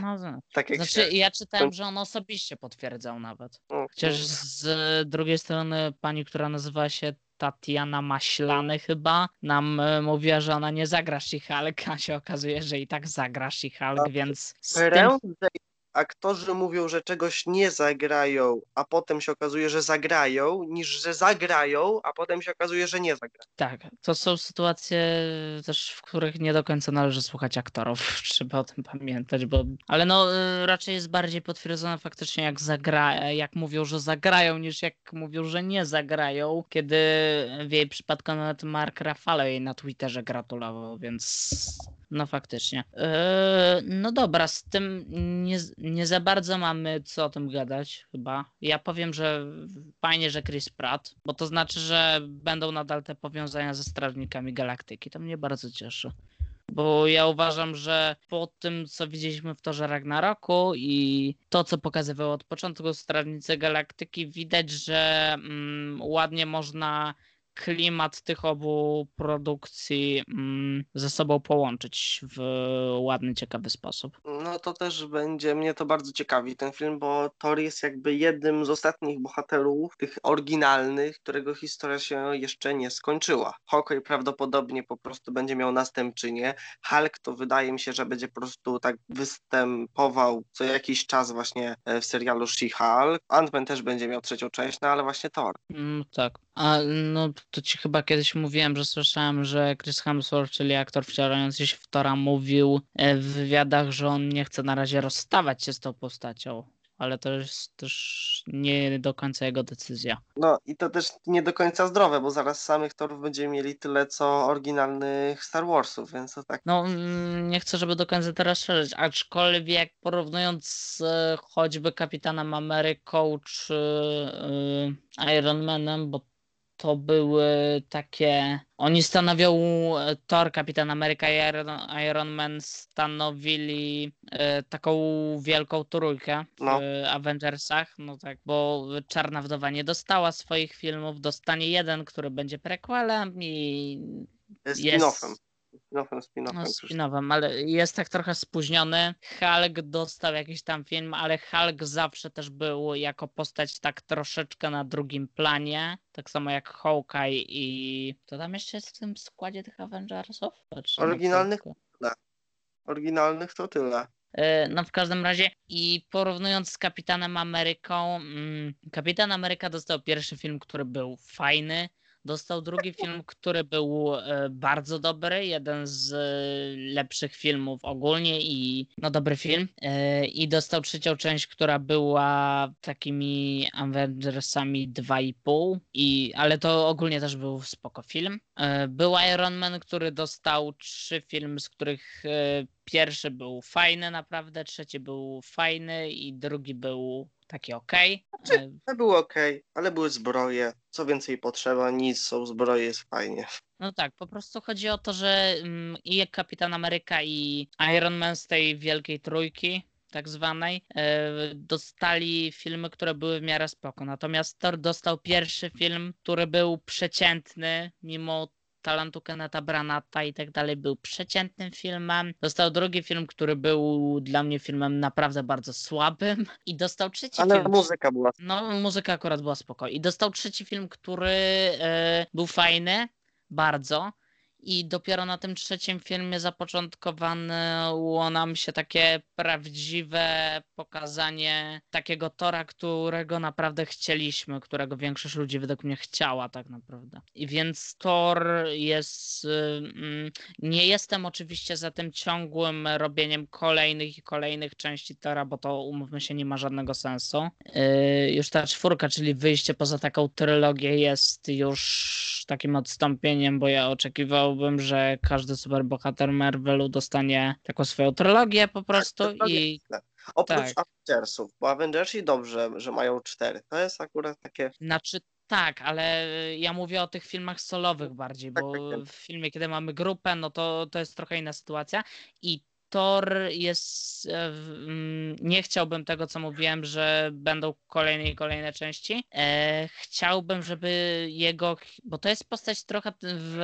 No, z- Tak jak znaczy się... ja czytałem, że on osobiście potwierdzał nawet. no, Chociaż z drugiej strony pani, która nazywa się Tatiana Maślany chyba, nam e, mówiła, że ona nie zagra She-Hulk, a się okazuje, że i tak zagra She-Hulk, A, więc z tym Prędzej aktorzy mówią, że czegoś nie zagrają, a potem się okazuje, że zagrają, niż że zagrają, a potem się okazuje, że nie zagrają. Tak, to są sytuacje też, w których nie do końca należy słuchać aktorów, trzeba o tym pamiętać, bo... Ale no y, raczej jest bardziej potwierdzone faktycznie jak zagra... jak mówią, że zagrają, niż jak mówią, że nie zagrają, kiedy w jej przypadku nawet Mark Rafalo jej na Twitterze gratulował, więc no faktycznie. Yy, no dobra, z tym nie, nie za bardzo mamy co o tym gadać chyba. Ja powiem, że fajnie, że Chris Pratt, bo to znaczy, że będą nadal te powiązania ze Strażnikami Galaktyki. To mnie bardzo cieszy. Bo ja uważam, że po tym, co widzieliśmy w Torze Ragnaroku i to, co pokazywały od początku Strażnicy Galaktyki, widać, że mm, ładnie można klimat tych obu produkcji mm, ze sobą połączyć w ładny, ciekawy sposób. No to też będzie, mnie to bardzo ciekawi ten film, bo Thor jest jakby jednym z ostatnich bohaterów, tych oryginalnych, którego historia się jeszcze nie skończyła. Hawkeye prawdopodobnie po prostu będzie miał następczynię. Hulk to wydaje mi się, że będzie po prostu tak występował co jakiś czas właśnie e, w serialu She-Hulk. Ant-Man też będzie miał trzecią część, no ale właśnie Thor. Mm, tak. A no to ci chyba kiedyś mówiłem, że słyszałem, że Chris Hemsworth, czyli aktor wcielający się w Tora, mówił e, w wywiadach, że on nie chce na razie rozstawać się z tą postacią. Ale to jest też nie do końca jego decyzja. No i to też nie do końca zdrowe, bo zaraz samych Torów będziemy mieli tyle co oryginalnych Star Warsów, więc to tak. No, mm, nie chcę, żeby do końca teraz szerzyć, aczkolwiek porównując z e, choćby Kapitanem Ameryką czy e, Iron Manem, bo to były takie. Oni stanowią e, Thor, Kapitan Ameryka i Iron, Iron Man stanowili e, taką wielką trójkę w No. Avengersach. No tak, bo Czarna Wdowa nie dostała swoich filmów, dostanie jeden, który będzie prequelem i Jest jest. Spin-offem. Spin-offem. No, spin-offem, ale jest tak trochę spóźniony. Hulk dostał jakiś tam film, ale Hulk zawsze też był jako postać tak troszeczkę na drugim planie. Tak samo jak Hawkeye i... Kto tam jeszcze jest w tym składzie tych Avengersów? Patrzę na Oryginalnych? chwilkę. Oryginalnych to tyle. E, No w każdym razie i porównując z Kapitanem Ameryką, mm, Kapitan Ameryka dostał pierwszy film, który był fajny, Dostał drugi film, który był e, bardzo dobry, jeden z e, lepszych filmów ogólnie i no dobry film. E, I dostał trzecią część, która była takimi Avengersami 2,5 i ale to ogólnie też był spoko film. Był Iron Man, który dostał trzy filmy, z których pierwszy był fajny naprawdę, trzeci był fajny i drugi był taki ok. Znaczy, to było ok, ale były zbroje. Co więcej potrzeba, nic, są zbroje, jest fajnie. No tak, po prostu chodzi o to, że mm, i Kapitan Ameryka i Iron Man z tej wielkiej trójki tak zwanej, e, dostali filmy, które były w miarę spoko. Natomiast Thor dostał pierwszy film, który był przeciętny, mimo talentu Keneta Branata i tak dalej był przeciętnym filmem. Dostał drugi film, który był dla mnie filmem naprawdę bardzo słabym i dostał trzeci Ale film. Ale muzyka była. No, muzyka akurat była spoko. I dostał trzeci film, który e, był fajny, bardzo i dopiero na tym trzecim filmie zapoczątkowało nam się takie prawdziwe pokazanie takiego Tora, którego naprawdę chcieliśmy, którego większość ludzi według mnie chciała tak naprawdę. I więc Thor jest... Mm, nie jestem oczywiście za tym ciągłym robieniem kolejnych i kolejnych części Tora, bo to umówmy się nie ma żadnego sensu. Yy, już ta czwórka, czyli wyjście poza taką trylogię jest już takim odstąpieniem, bo ja oczekiwałbym, że każdy superbohater Marvelu dostanie taką swoją trylogię po tak, prostu tak, i... Oprócz tak. Avengersów, bo Avengersi dobrze, że mają cztery. To jest akurat takie... Znaczy tak, ale ja mówię o tych filmach solowych bardziej, bo tak, tak. w filmie, kiedy mamy grupę, no to, to jest trochę inna sytuacja. I Thor jest. E, mm, nie chciałbym tego, co mówiłem, że będą kolejne i kolejne części. E, chciałbym, żeby jego. Bo to jest postać trochę w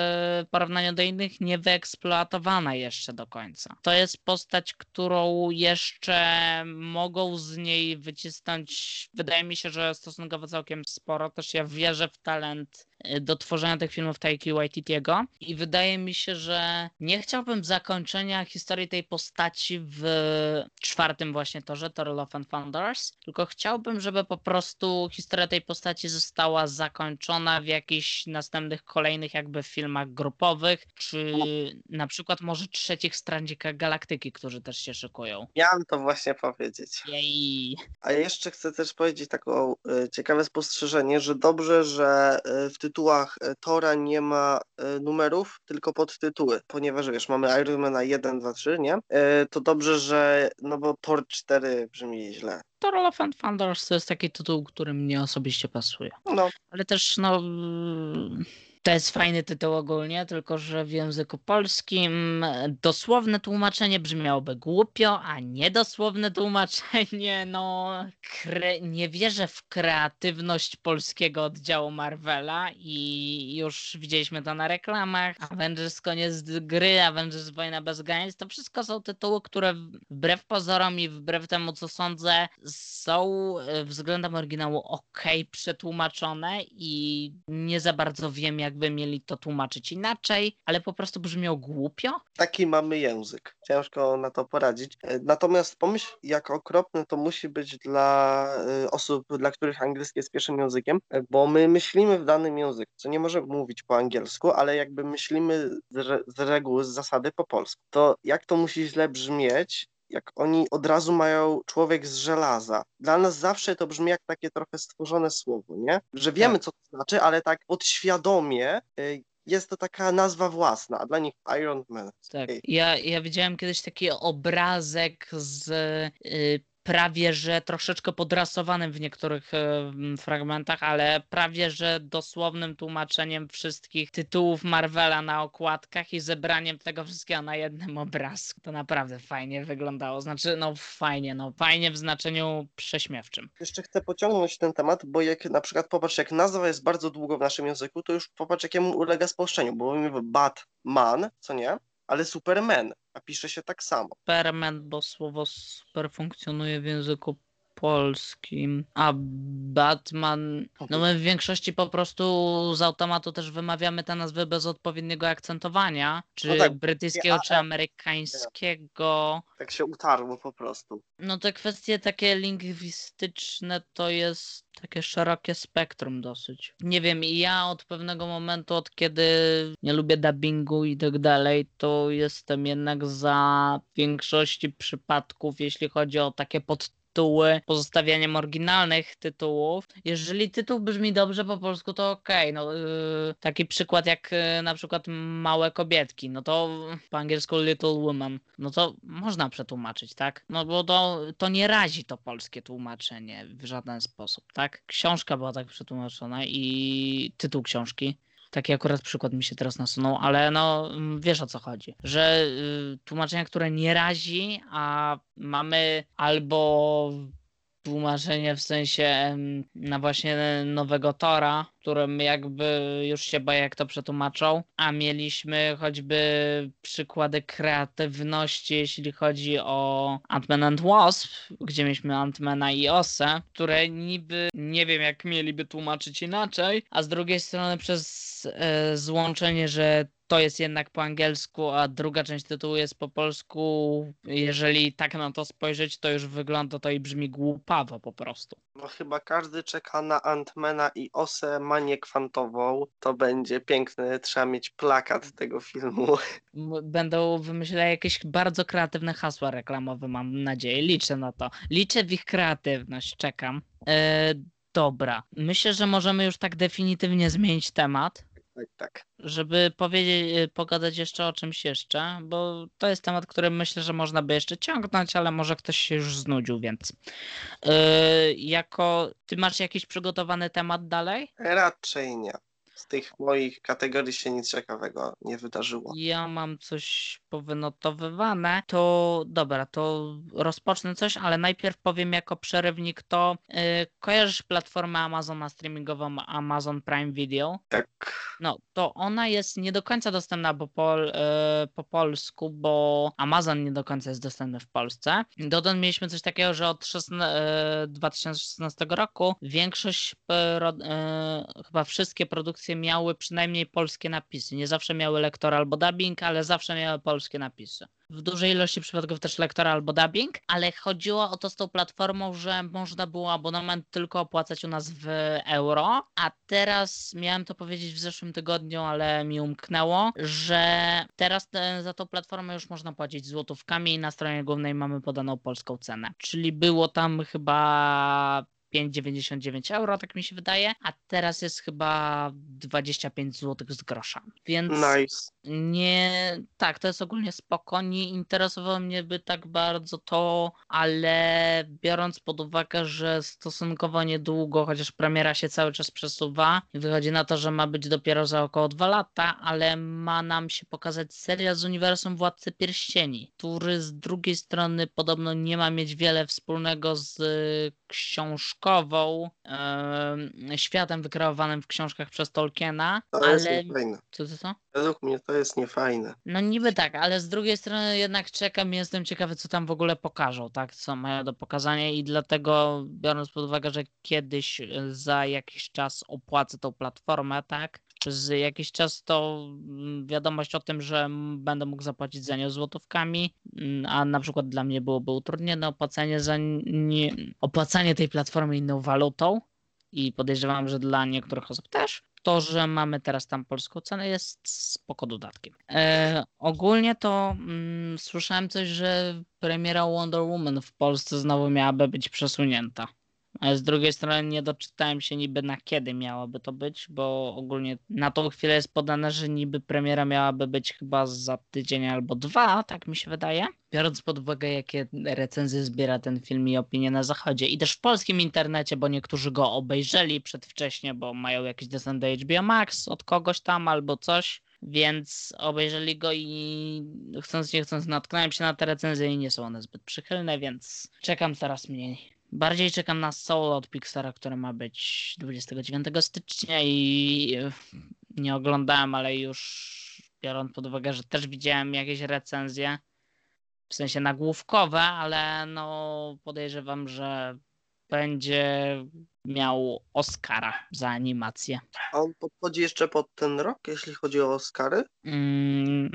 porównaniu do innych niewyeksploatowana jeszcze do końca. To jest postać, którą jeszcze mogą z niej wycisnąć. Wydaje mi się, że stosunkowo całkiem sporo. Też ja wierzę w talent do tworzenia tych filmów Taiki Waititiego i wydaje mi się, że nie chciałbym zakończenia historii tej postaci w czwartym właśnie torze, Thor Love and Founders, tylko chciałbym, żeby po prostu historia tej postaci została zakończona w jakichś następnych kolejnych jakby filmach grupowych, czy na przykład może trzecich Strandzika Galaktyki, którzy też się szykują. Miałem to właśnie powiedzieć. Jej. A jeszcze chcę też powiedzieć taką y, ciekawe spostrzeżenie, że dobrze, że y, w tytułach y, Tora nie ma numerów, tylko podtytuły, ponieważ wiesz, mamy Iron Mana 1, 2, 3, nie? E, to dobrze, że, no bo Tor 4 brzmi źle. Tor of Thunders to jest taki tytuł, który mnie osobiście pasuje. No. Ale też, no to jest fajny tytuł ogólnie, tylko że w języku polskim dosłowne tłumaczenie brzmiałoby głupio, a niedosłowne tłumaczenie, no kre... nie wierzę w kreatywność polskiego oddziału Marvela i już widzieliśmy to na reklamach. Avengers koniec gry, Avengers wojna bez granic, to wszystko są tytuły, które wbrew pozorom i wbrew temu co sądzę są e, względem oryginału ok przetłumaczone i nie za bardzo wiem jak jakby mieli to tłumaczyć inaczej, ale po prostu brzmiał głupio. Taki mamy język. Ciężko na to poradzić. E, natomiast pomyśl, jak okropne to musi być dla e, osób, dla których angielski jest pierwszym językiem, e, bo my myślimy w danym języku, co nie możemy mówić po angielsku, ale jakby myślimy z, reguły, z zasady po polsku. To jak to musi źle brzmieć, jak oni od razu mają człowiek z żelaza. Dla nas zawsze to brzmi jak takie trochę stworzone słowo, nie? Że wiemy, tak. co to znaczy, ale tak podświadomie y, jest to taka nazwa własna, a dla nich Iron Man. Tak. Ja, ja widziałem kiedyś taki obrazek z y, prawie że troszeczkę podrasowanym w niektórych e, fragmentach, ale prawie że dosłownym tłumaczeniem wszystkich tytułów Marvela na okładkach i zebraniem tego wszystkiego na jednym obrazku. To naprawdę fajnie wyglądało. Znaczy, no fajnie, no fajnie w znaczeniu prześmiewczym. Jeszcze chcę pociągnąć ten temat, bo jak na przykład popatrz, jak nazwa jest bardzo długo w naszym języku, to już popatrz, jakiemu ulega spolszczeniu, bo mówimy Batman, co nie? Ale Superman, a pisze się tak samo. Superman, bo słowo super funkcjonuje w języku polskim. A Batman. No my w większości po prostu z automatu też wymawiamy te nazwy bez odpowiedniego akcentowania. Czy No tak, brytyjskiego, czy amerykańskiego. Tak się utarło po prostu. No te kwestie takie lingwistyczne to jest takie szerokie spektrum dosyć. Nie wiem, i ja od pewnego momentu, od kiedy nie lubię dubbingu i tak dalej, to jestem jednak za większości przypadków, jeśli chodzi o takie podtytuły, pozostawianiem oryginalnych tytułów. Jeżeli tytuł brzmi dobrze po polsku, to okej. No, yy, taki przykład jak yy, na przykład Małe Kobietki, no to po angielsku Little Woman, no to można przetłumaczyć, tak? No bo to, to nie razi to polskie tłumaczenie w żaden sposób, tak? Książka była tak przetłumaczona i tytuł książki. Taki akurat przykład mi się teraz nasunął, ale no mm, wiesz o co chodzi. Że y, tłumaczenie, które nie razi, a mamy albo tłumaczenie w sensie na właśnie nowego Tora, którym jakby już się boję jak to przetłumaczą, a mieliśmy choćby przykłady kreatywności, jeśli chodzi o Ant-Man and Wasp, gdzie mieliśmy Ant-Mana i Osę, które niby nie wiem jak mieliby tłumaczyć inaczej, a z drugiej strony przez e, złączenie, że to jest jednak po angielsku, a druga część tytułu jest po polsku. Jeżeli tak na to spojrzeć, to już wygląda to i brzmi głupawo po prostu. No chyba każdy czeka na Antmana i Osę Manię Kwantową. To będzie piękny, trzeba mieć plakat tego filmu. Będą wymyślać jakieś bardzo kreatywne hasła reklamowe, mam nadzieję. Liczę na to. Liczę w ich kreatywność, czekam. E, dobra, myślę, że możemy już tak definitywnie zmienić temat. Tak, tak. żeby powiedzieć, y, pogadać jeszcze o czymś jeszcze, bo to jest temat, który myślę, że można by jeszcze ciągnąć, ale może ktoś się już znudził, więc yy, jako ty masz jakiś przygotowany temat dalej? Raczej nie. Z tych moich kategorii się nic ciekawego nie wydarzyło. Ja mam coś powynotowywane, to dobra, to rozpocznę coś, ale najpierw powiem jako przerywnik to, yy, kojarzysz platformę Amazona streamingową Amazon Prime Video? Tak. No, to ona jest nie do końca dostępna po, pol, e, po polsku, bo Amazon nie do końca jest dostępny w Polsce. Dotąd mieliśmy coś takiego, że od 16, e, 2016 roku większość, pro, e, chyba wszystkie produkcje miały przynajmniej polskie napisy. Nie zawsze miały lektor albo dubbing, ale zawsze miały polskie napisy. W dużej ilości przypadków też lektora albo dubbing, ale chodziło o to z tą platformą, że można było abonament tylko opłacać u nas w euro, a teraz miałem to powiedzieć w zeszłym tygodniu, ale mi umknęło, że teraz te, za tą platformę już można płacić złotówkami i na stronie głównej mamy podaną polską cenę. Czyli było tam chyba 5,99 euro, tak mi się wydaje, a teraz jest chyba 25 zł z grosza. Więc Nice. nie, tak, to jest ogólnie spoko. Nie interesowało mnie by tak bardzo to, ale biorąc pod uwagę, że stosunkowo niedługo, chociaż premiera się cały czas przesuwa, wychodzi na to, że ma być dopiero za około dwa lata, ale ma nam się pokazać serial z uniwersum Władcy Pierścieni, który z drugiej strony podobno nie ma mieć wiele wspólnego z książkową em, światem wykreowanym w książkach przez Tolkiena, To jest ale niefajne. co to co? Według mnie to jest niefajne. No niby tak, ale z drugiej strony jednak czekam i jestem ciekawy, co tam w ogóle pokażą, tak? Co mają do pokazania i dlatego biorąc pod uwagę, że kiedyś e, za jakiś czas opłacę tą platformę, tak? Przez jakiś czas to mm, wiadomość o tym, że będę mógł zapłacić za nią złotówkami, a na przykład dla mnie byłoby utrudnione opłacanie za nie, opłacanie tej platformy inną walutą i podejrzewam, że dla niektórych osób też. To, że mamy teraz tam polską cenę jest spoko dodatkiem. E, ogólnie to mm, słyszałem coś, że premiera Wonder Woman w Polsce znowu miałaby być przesunięta. Ale z drugiej strony nie doczytałem się niby na kiedy miałaby to być, bo ogólnie na tą chwilę jest podane, że niby premiera miałaby być chyba za tydzień albo dwa, tak mi się wydaje. Biorąc pod uwagę, jakie recenzje zbiera ten film i opinie na zachodzie i też w polskim internecie, bo niektórzy go obejrzeli przedwcześnie, bo mają jakiś dostęp do HBO Max od kogoś tam albo coś. Więc obejrzeli go i chcąc nie chcąc natknąłem się na te recenzje i nie są one zbyt przychylne, więc czekam coraz mniej. Bardziej czekam na Soul od Pixara, które ma być 29 stycznia i nie oglądałem, ale już biorąc pod uwagę, że też widziałem jakieś recenzje, w sensie nagłówkowe, ale no podejrzewam, że będzie miał Oscara za animację. A on podchodzi jeszcze pod ten rok, jeśli chodzi o Oscary? Mm,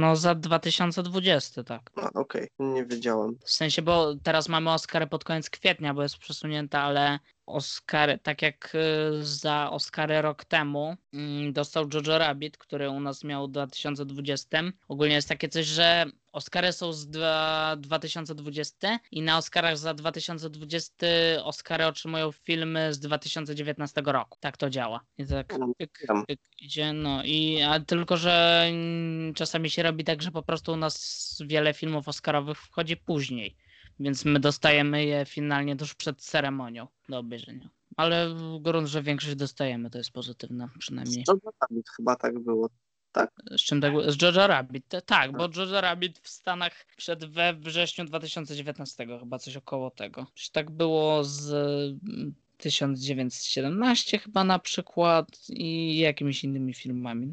no za 2020, tak. A, okej, nie wiedziałem. W sensie, bo teraz mamy Oscary pod koniec kwietnia, bo jest przesunięta, ale Oscary, tak jak y, za Oscary rok temu mm, dostał Jojo Rabbit, który u nas miał w 2020. Ogólnie jest takie coś, że Oscary są z dwa- 2020 i na Oscarach za 2020 Oscary otrzymują filmy z 2019 roku. Tak to działa. I tak pyk, wiem. pyk, idzie, no i a tylko, że czasami się robi tak, że po prostu u nas wiele filmów Oscarowych wchodzi później. Więc my dostajemy je finalnie tuż przed ceremonią do obejrzenia. Ale grunt, że większość dostajemy, to jest pozytywne przynajmniej. Co to tam chyba tak było. Z czym tak było? Z Jojo Rabbit. Tak, bo Jojo Rabbit w Stanach przed we wrześniu 2019, chyba coś około tego. Czy tak było z 1917 chyba na przykład i jakimiś innymi filmami.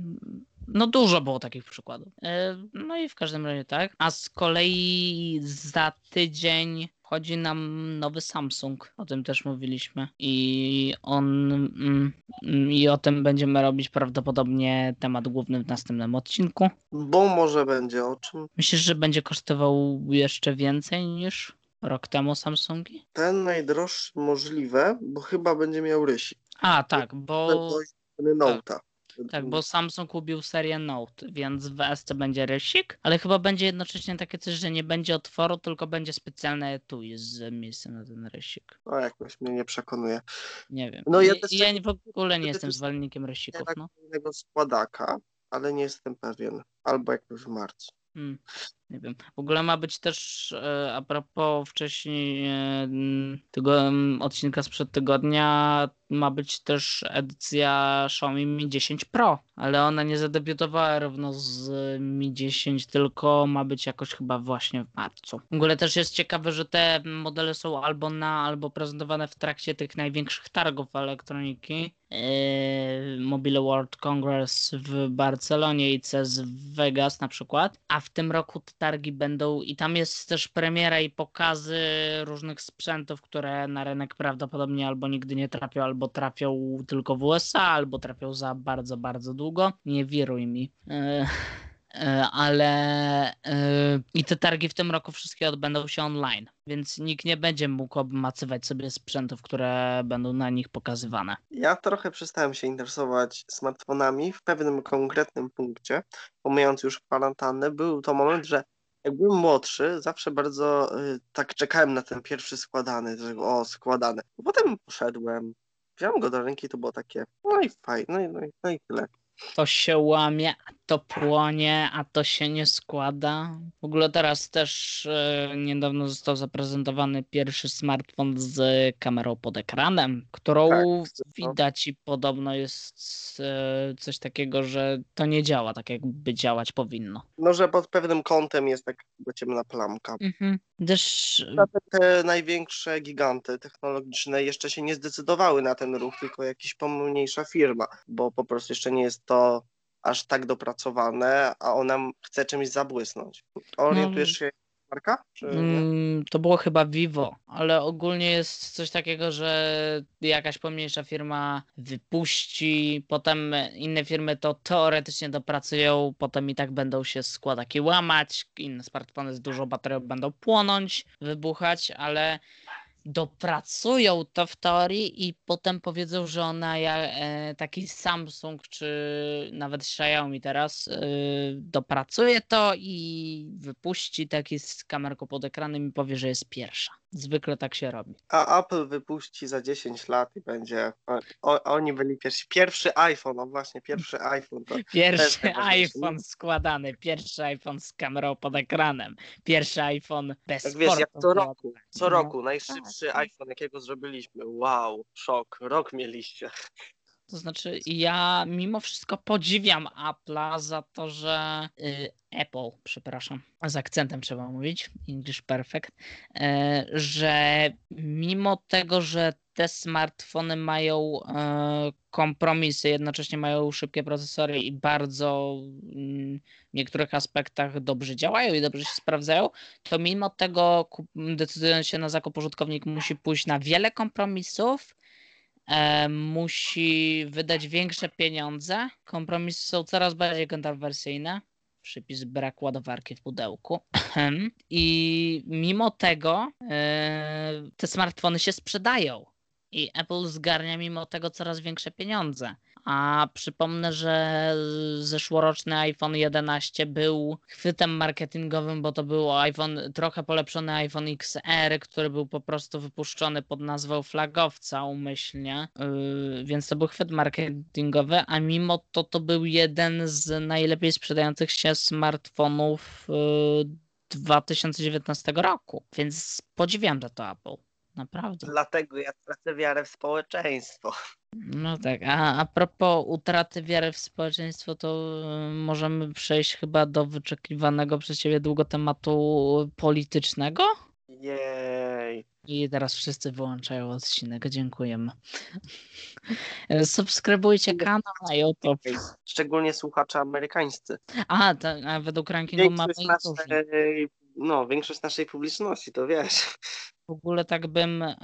No dużo było takich przykładów. E, No i w każdym razie tak. A z kolei za tydzień wchodzi nam nowy Samsung. O tym też mówiliśmy. I on mm, mm, i o tym będziemy robić prawdopodobnie temat główny w następnym odcinku. Bo może będzie o czym. Myślisz, że będzie kosztował jeszcze więcej niż rok temu Samsungi? Ten najdroższy możliwe, bo chyba będzie miał rysi. A, tak, bo do Note'a. Tak, bo Samsung kupił serię Note, więc w SC będzie rysik, ale chyba będzie jednocześnie takie coś, że nie będzie otworu, tylko będzie specjalne etui z miejscem na ten rysik. O, jakoś mnie nie przekonuje. Nie wiem. No ja ja, ja tak- w ogóle nie jestem zwolennikiem rysików, Jednak no. innego składaka, ale nie jestem pewien. Albo jakoś w marcu. Hmm, nie wiem. W ogóle ma być też, e, a propos wcześniej e, tego odcinka sprzed tygodnia, ma być też edycja Xiaomi Mi 10 Pro, ale ona nie zadebiutowała równo z Mi 10, tylko ma być jakoś chyba właśnie w marcu. W ogóle też jest ciekawe, że te modele są albo na, albo prezentowane w trakcie tych największych targów elektroniki. Yy, Mobile World Congress w Barcelonie i CES w Vegas na przykład, a w tym roku te targi będą i tam jest też premiera i pokazy różnych sprzętów, które na rynek prawdopodobnie albo nigdy nie trafią, albo trafią tylko w USA, albo trafią za bardzo, bardzo długo. Nie wiruj mi. Yy, yy, Ale yy, i te targi w tym roku wszystkie odbędą się online, więc nikt nie będzie mógł obmacywać sobie sprzętów, które będą na nich pokazywane. Ja trochę przestałem się interesować smartfonami w pewnym konkretnym punkcie, pomijając już kwarantannę. Był to moment, że jak byłem młodszy, zawsze bardzo y, tak czekałem na ten pierwszy składany, że o, składany. Potem poszedłem, wziąłem go do ręki, to było takie, no i fajnie, no i, no i, no i tyle. To się łamie, to płonie, a to się nie składa. W ogóle teraz też e, niedawno został zaprezentowany pierwszy smartfon z kamerą pod ekranem, którą Tak, widać i podobno jest e, coś takiego, że to nie działa tak, jakby działać powinno. No, że pod pewnym kątem jest tak ciemna plamka. Mhm. Też Nawet te największe giganty technologiczne jeszcze się nie zdecydowały na ten ruch, tylko jakaś pomniejsza firma, bo po prostu jeszcze nie jest to aż tak dopracowane, a ona chce czymś zabłysnąć. Orientujesz się, marka? Mm, to było chyba Vivo, ale ogólnie jest coś takiego, że jakaś pomniejsza firma wypuści, potem inne firmy to teoretycznie dopracują, potem i tak będą się składaki łamać, inne smartfony z dużą baterią będą płonąć, wybuchać, ale dopracują to w teorii i potem powiedzą, że ona e, taki Samsung czy nawet Xiaomi teraz e, dopracuje to i wypuści taki z kamerką pod ekranem i powie, że jest pierwsza. Zwykle tak się robi. A Apple wypuści za 10 lat i będzie. O, oni byli pierwsi. Pierwszy iPhone, no właśnie, pierwszy iPhone. To Pierwszy iPhone składany, pierwszy iPhone z kamerą pod ekranem, pierwszy iPhone bez jak wiesz, jak co roku, co No, roku najszybszy tak. iPhone, jakiego zrobiliśmy. Wow, szok, rok mieliście. To znaczy, ja mimo wszystko podziwiam Apple'a za to, że y, Apple, przepraszam, z akcentem trzeba mówić, English perfect, e, że mimo tego, że te smartfony mają e, kompromisy, jednocześnie mają szybkie procesory i bardzo w niektórych aspektach dobrze działają i dobrze się sprawdzają, to mimo tego decydując się na zakup użytkownik musi pójść na wiele kompromisów, musi wydać większe pieniądze. Kompromisy są coraz bardziej kontrowersyjne. Przypis brak ładowarki w pudełku. I mimo tego e, te smartfony się sprzedają i Apple zgarnia mimo tego coraz większe pieniądze. A przypomnę, że zeszłoroczny iPhone 11 był chwytem marketingowym, bo to był iPhone, trochę polepszony iPhone XR, który był po prostu wypuszczony pod nazwą flagowca umyślnie, yy, więc to był chwyt marketingowy, a mimo to to był jeden z najlepiej sprzedających się smartfonów 2019 yy, roku, więc podziwiam za to Apple. Naprawdę. Dlatego ja tracę wiarę w społeczeństwo. No tak, a, a propos utraty wiary w społeczeństwo, to y, możemy przejść chyba do wyczekiwanego przez ciebie długo tematu politycznego? Jej. I teraz wszyscy wyłączają odcinek. Dziękujemy. Subskrybujcie kanał na YouTube. Szczególnie słuchacze amerykańscy. A, to, a według rankingu mamy naszej, No, większość naszej publiczności, to wiesz. W ogóle tak bym e,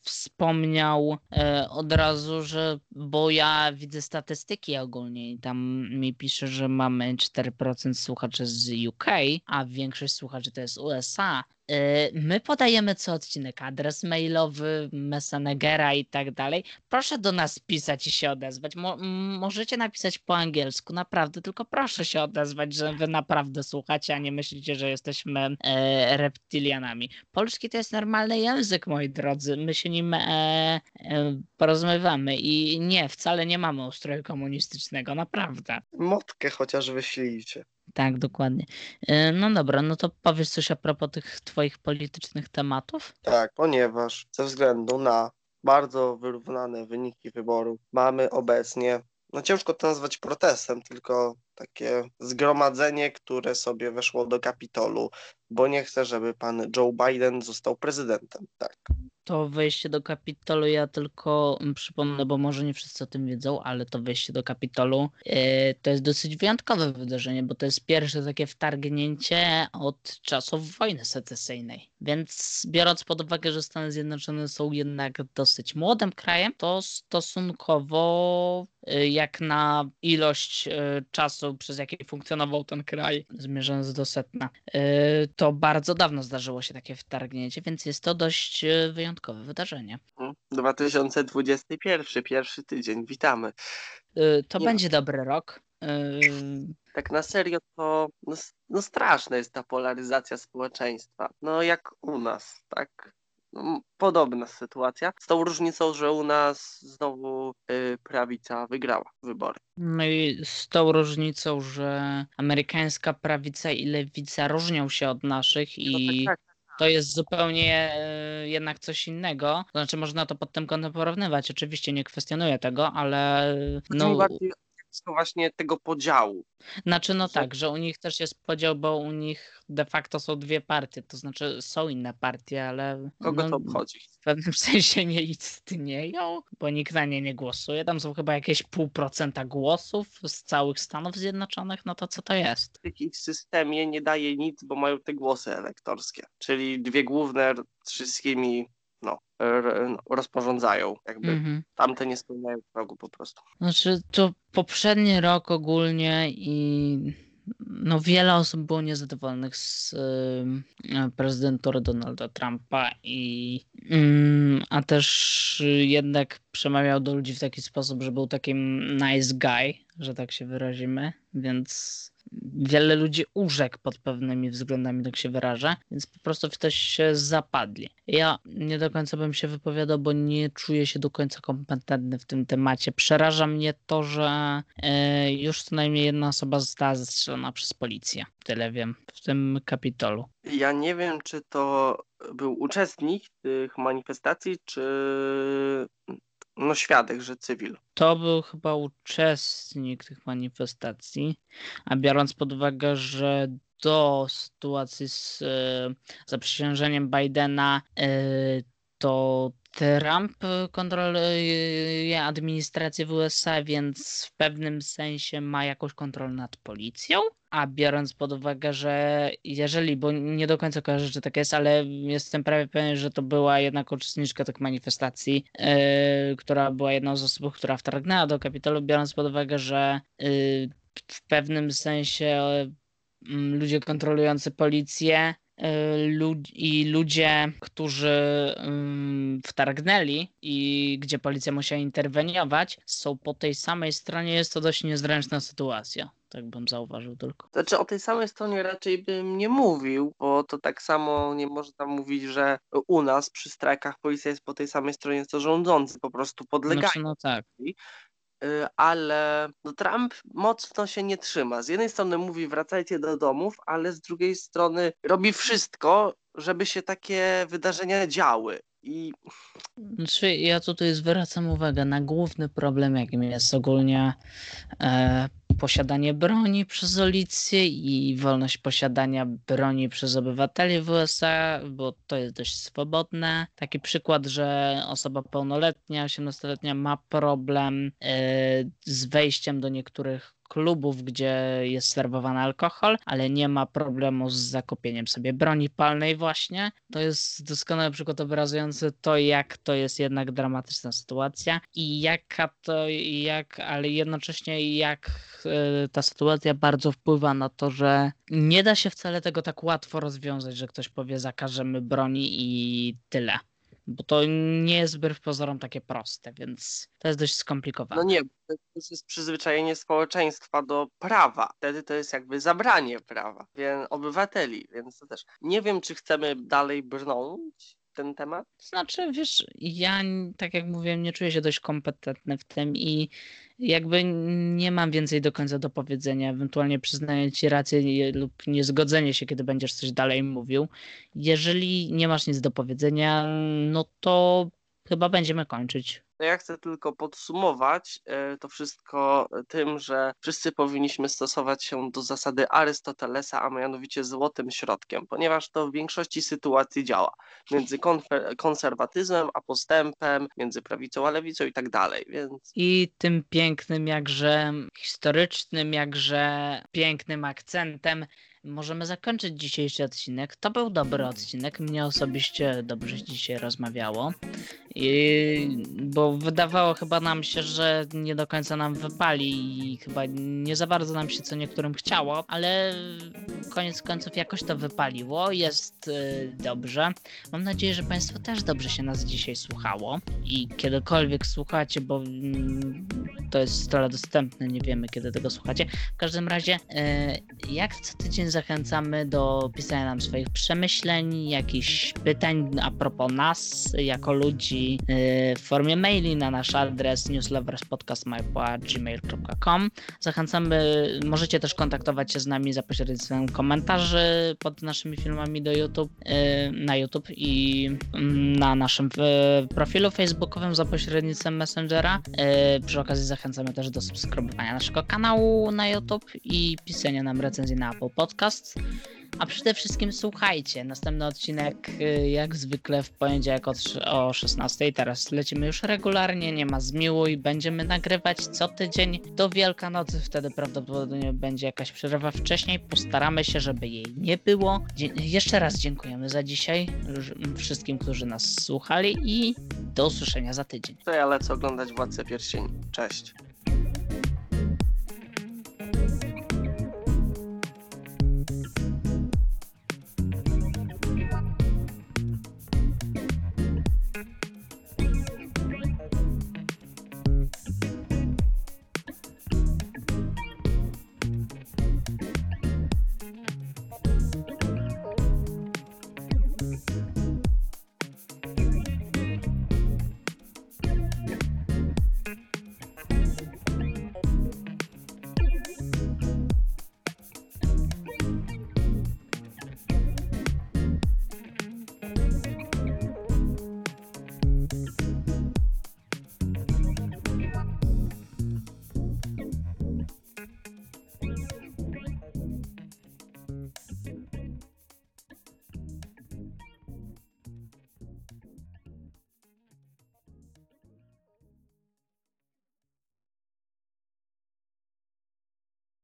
wspomniał e, od razu, że bo ja widzę statystyki ogólnie i tam mi pisze, że mamy 4% słuchaczy z UK, a większość słuchaczy to jest USA. Y, my podajemy co odcinek adres mailowy, Messengera i tak dalej. Proszę do nas pisać i się odezwać. Mo możecie napisać po angielsku, naprawdę, tylko proszę się odezwać, że wy naprawdę słuchacie, a nie myślicie, że jesteśmy e, reptilianami. Polski to jest normalny język, moi drodzy. My się nim e, e, porozumiewamy i nie, wcale nie mamy ustroju komunistycznego, naprawdę. Motkę chociaż wyślijcie. Tak, dokładnie. E, no dobra, no to powiesz coś a propos tych twoich politycznych tematów? Tak, ponieważ ze względu na bardzo wyrównane wyniki wyborów mamy obecnie, no ciężko to nazwać protestem, tylko takie zgromadzenie, które sobie weszło do Kapitolu, bo nie chce, żeby pan Joe Biden został prezydentem. Tak to wejście do Kapitolu, ja tylko przypomnę, bo może nie wszyscy o tym wiedzą, ale to wejście do Kapitolu yy, to jest dosyć wyjątkowe wydarzenie, bo to jest pierwsze takie wtargnięcie od czasów wojny secesyjnej. Więc biorąc pod uwagę, że Stany Zjednoczone są jednak dosyć młodym krajem, to stosunkowo jak na ilość yy, czasu, przez jaki funkcjonował ten kraj, zmierzając do setna, yy, to bardzo dawno zdarzyło się takie wtargnięcie, więc jest to dość wyjątkowe wydarzenie. 2021, pierwszy tydzień, witamy. Y, to Nie będzie dobry rok. Y, tak na serio to no, no straszna jest ta polaryzacja społeczeństwa. No jak u nas, tak? No, podobna sytuacja, z tą różnicą, że u nas znowu y, prawica wygrała wybory. No i z tą różnicą, że amerykańska prawica i lewica różnią się od naszych no i tak, tak, tak to jest zupełnie e, jednak coś innego. Znaczy można to pod tym kątem porównywać. Oczywiście nie kwestionuję tego, ale no... Bardziej właśnie tego podziału. Znaczy no tak, że u nich też jest podział, bo u nich de facto są dwie partie, to znaczy są inne partie, ale... Kogo no, to obchodzi? W pewnym sensie nie istnieją, bo nikt na nie nie głosuje. Tam są chyba jakieś pół procenta głosów z całych Stanów Zjednoczonych, no to co to jest? W ich systemie nie daje nic, bo mają te głosy elektorskie, czyli dwie główne wszystkimi no, no, rozporządzają. Jakby mm-hmm. tamte nie spełniają progu po prostu. Znaczy, to poprzedni rok ogólnie i no wiele osób było niezadowolonych z y, prezydentury Donalda Trumpa i y, a też jednak przemawiał do ludzi w taki sposób, że był takim nice guy, że tak się wyrazimy, więc wiele ludzi urzekł pod pewnymi względami, tak się wyrażę, więc po prostu w się zapadli. Ja nie do końca bym się wypowiadał, bo nie czuję się do końca kompetentny w tym temacie. Przeraża mnie to, że e, już co najmniej jedna osoba została zastrzelona przez policję. Tyle wiem w tym kapitolu. Ja nie wiem, czy to był uczestnik tych manifestacji, czy no świadek, że cywil. To był chyba uczestnik tych manifestacji, a biorąc pod uwagę, że do sytuacji z e, zaprzysiężeniem Bidena e, to Trump kontroluje administrację w USA, więc w pewnym sensie ma jakąś kontrolę nad policją. A biorąc pod uwagę, że jeżeli, bo nie do końca kojarzę, czy tak jest, ale jestem prawie pewien, że to była jednak uczestniczka tych manifestacji, yy, która była jedną z osób, która wtargnęła do Kapitolu, biorąc pod uwagę, że yy, w pewnym sensie mm, ludzie kontrolujący policję i ludzie, którzy ym, wtargnęli i gdzie policja musiała interweniować, są po tej samej stronie, jest to dość niezręczna sytuacja. Tak bym zauważył tylko. Znaczy o tej samej stronie raczej bym nie mówił, bo to tak samo nie można mówić, że u nas przy strajkach policja jest po tej samej stronie co rządzący, po prostu podlegają. Znaczy, no tak. Y, ale no, Trump mocno się nie trzyma. Z jednej strony mówi wracajcie do domów, ale z drugiej strony robi wszystko, żeby się takie wydarzenia działy. I Znaczy, ja tutaj zwracam uwagę na główny problem, jakim jest ogólnie e, posiadanie broni przez policję i wolność posiadania broni przez obywateli w USA, bo to jest dość swobodne. Taki przykład, że osoba pełnoletnia, 18-letnia ma problem e, z wejściem do niektórych klubów, gdzie jest serwowany alkohol, ale nie ma problemu z zakupieniem sobie broni palnej właśnie. To jest doskonały przykład obrazujący to, jak to jest jednak dramatyczna sytuacja i jaka to, jak, ale jednocześnie jak e, ta sytuacja bardzo wpływa na to, że nie da się wcale tego tak łatwo rozwiązać, że ktoś powie zakażemy broni i tyle. Bo to nie jest wbrew pozorom takie proste, więc to jest dość skomplikowane. no nie, to jest przyzwyczajenie społeczeństwa do prawa. Wtedy to jest jakby zabranie prawa więc obywateli, więc to też nie wiem, czy chcemy dalej brnąć ten temat. Znaczy, wiesz, ja tak jak mówiłem, nie czuję się dość kompetentny w tym i jakby nie mam więcej do końca do powiedzenia. Ewentualnie przyznaję ci rację lub niezgodzenie się, kiedy będziesz coś dalej mówił. Jeżeli nie masz nic do powiedzenia, no to chyba będziemy kończyć. No ja chcę tylko podsumować e, to wszystko tym, że wszyscy powinniśmy stosować się do zasady Arystotelesa, a mianowicie złotym środkiem, ponieważ to w większości sytuacji działa między konserwatyzmem a postępem, między prawicą a lewicą i tak dalej, więc I tym pięknym, jakże historycznym, jakże pięknym akcentem możemy zakończyć dzisiejszy odcinek. To był dobry odcinek. Mnie osobiście dobrze dzisiaj rozmawiało. I, bo wydawało chyba nam się, że nie do końca nam wypali i chyba nie za bardzo nam się co niektórym chciało, ale koniec końców jakoś to wypaliło. Jest y, dobrze. Mam nadzieję, że Państwu też dobrze się nas dzisiaj słuchało i kiedykolwiek słuchacie, bo mm, to jest stale dostępne, nie wiemy kiedy tego słuchacie. W każdym razie, e, jak co tydzień zachęcamy do pisania nam swoich przemyśleń, jakichś pytań a propos nas, jako ludzi e, w formie maili na nasz adres newsloverspodcast.gmail.com Zachęcamy, możecie też kontaktować się z nami za pośrednictwem komentarzy pod naszymi filmami do YouTube, e, na YouTube i mm, na naszym e, profilu facebookowym za pośrednictwem Messengera. Przy okazji zachęcamy też do subskrybowania naszego kanału na YouTube i pisania nam recenzji na Apple Podcast. A przede wszystkim słuchajcie, następny odcinek y, jak zwykle w poniedziałek o, trz- o 16. Teraz lecimy już regularnie, nie ma zmiłuj, będziemy nagrywać co tydzień do Wielkanocy, wtedy prawdopodobnie będzie jakaś przerwa wcześniej. Postaramy się, żeby jej nie było. Dzie- jeszcze raz dziękujemy za dzisiaj wszystkim, którzy nas słuchali i do usłyszenia za tydzień. to ja lecę oglądać Władcę Pierścieni. Cześć.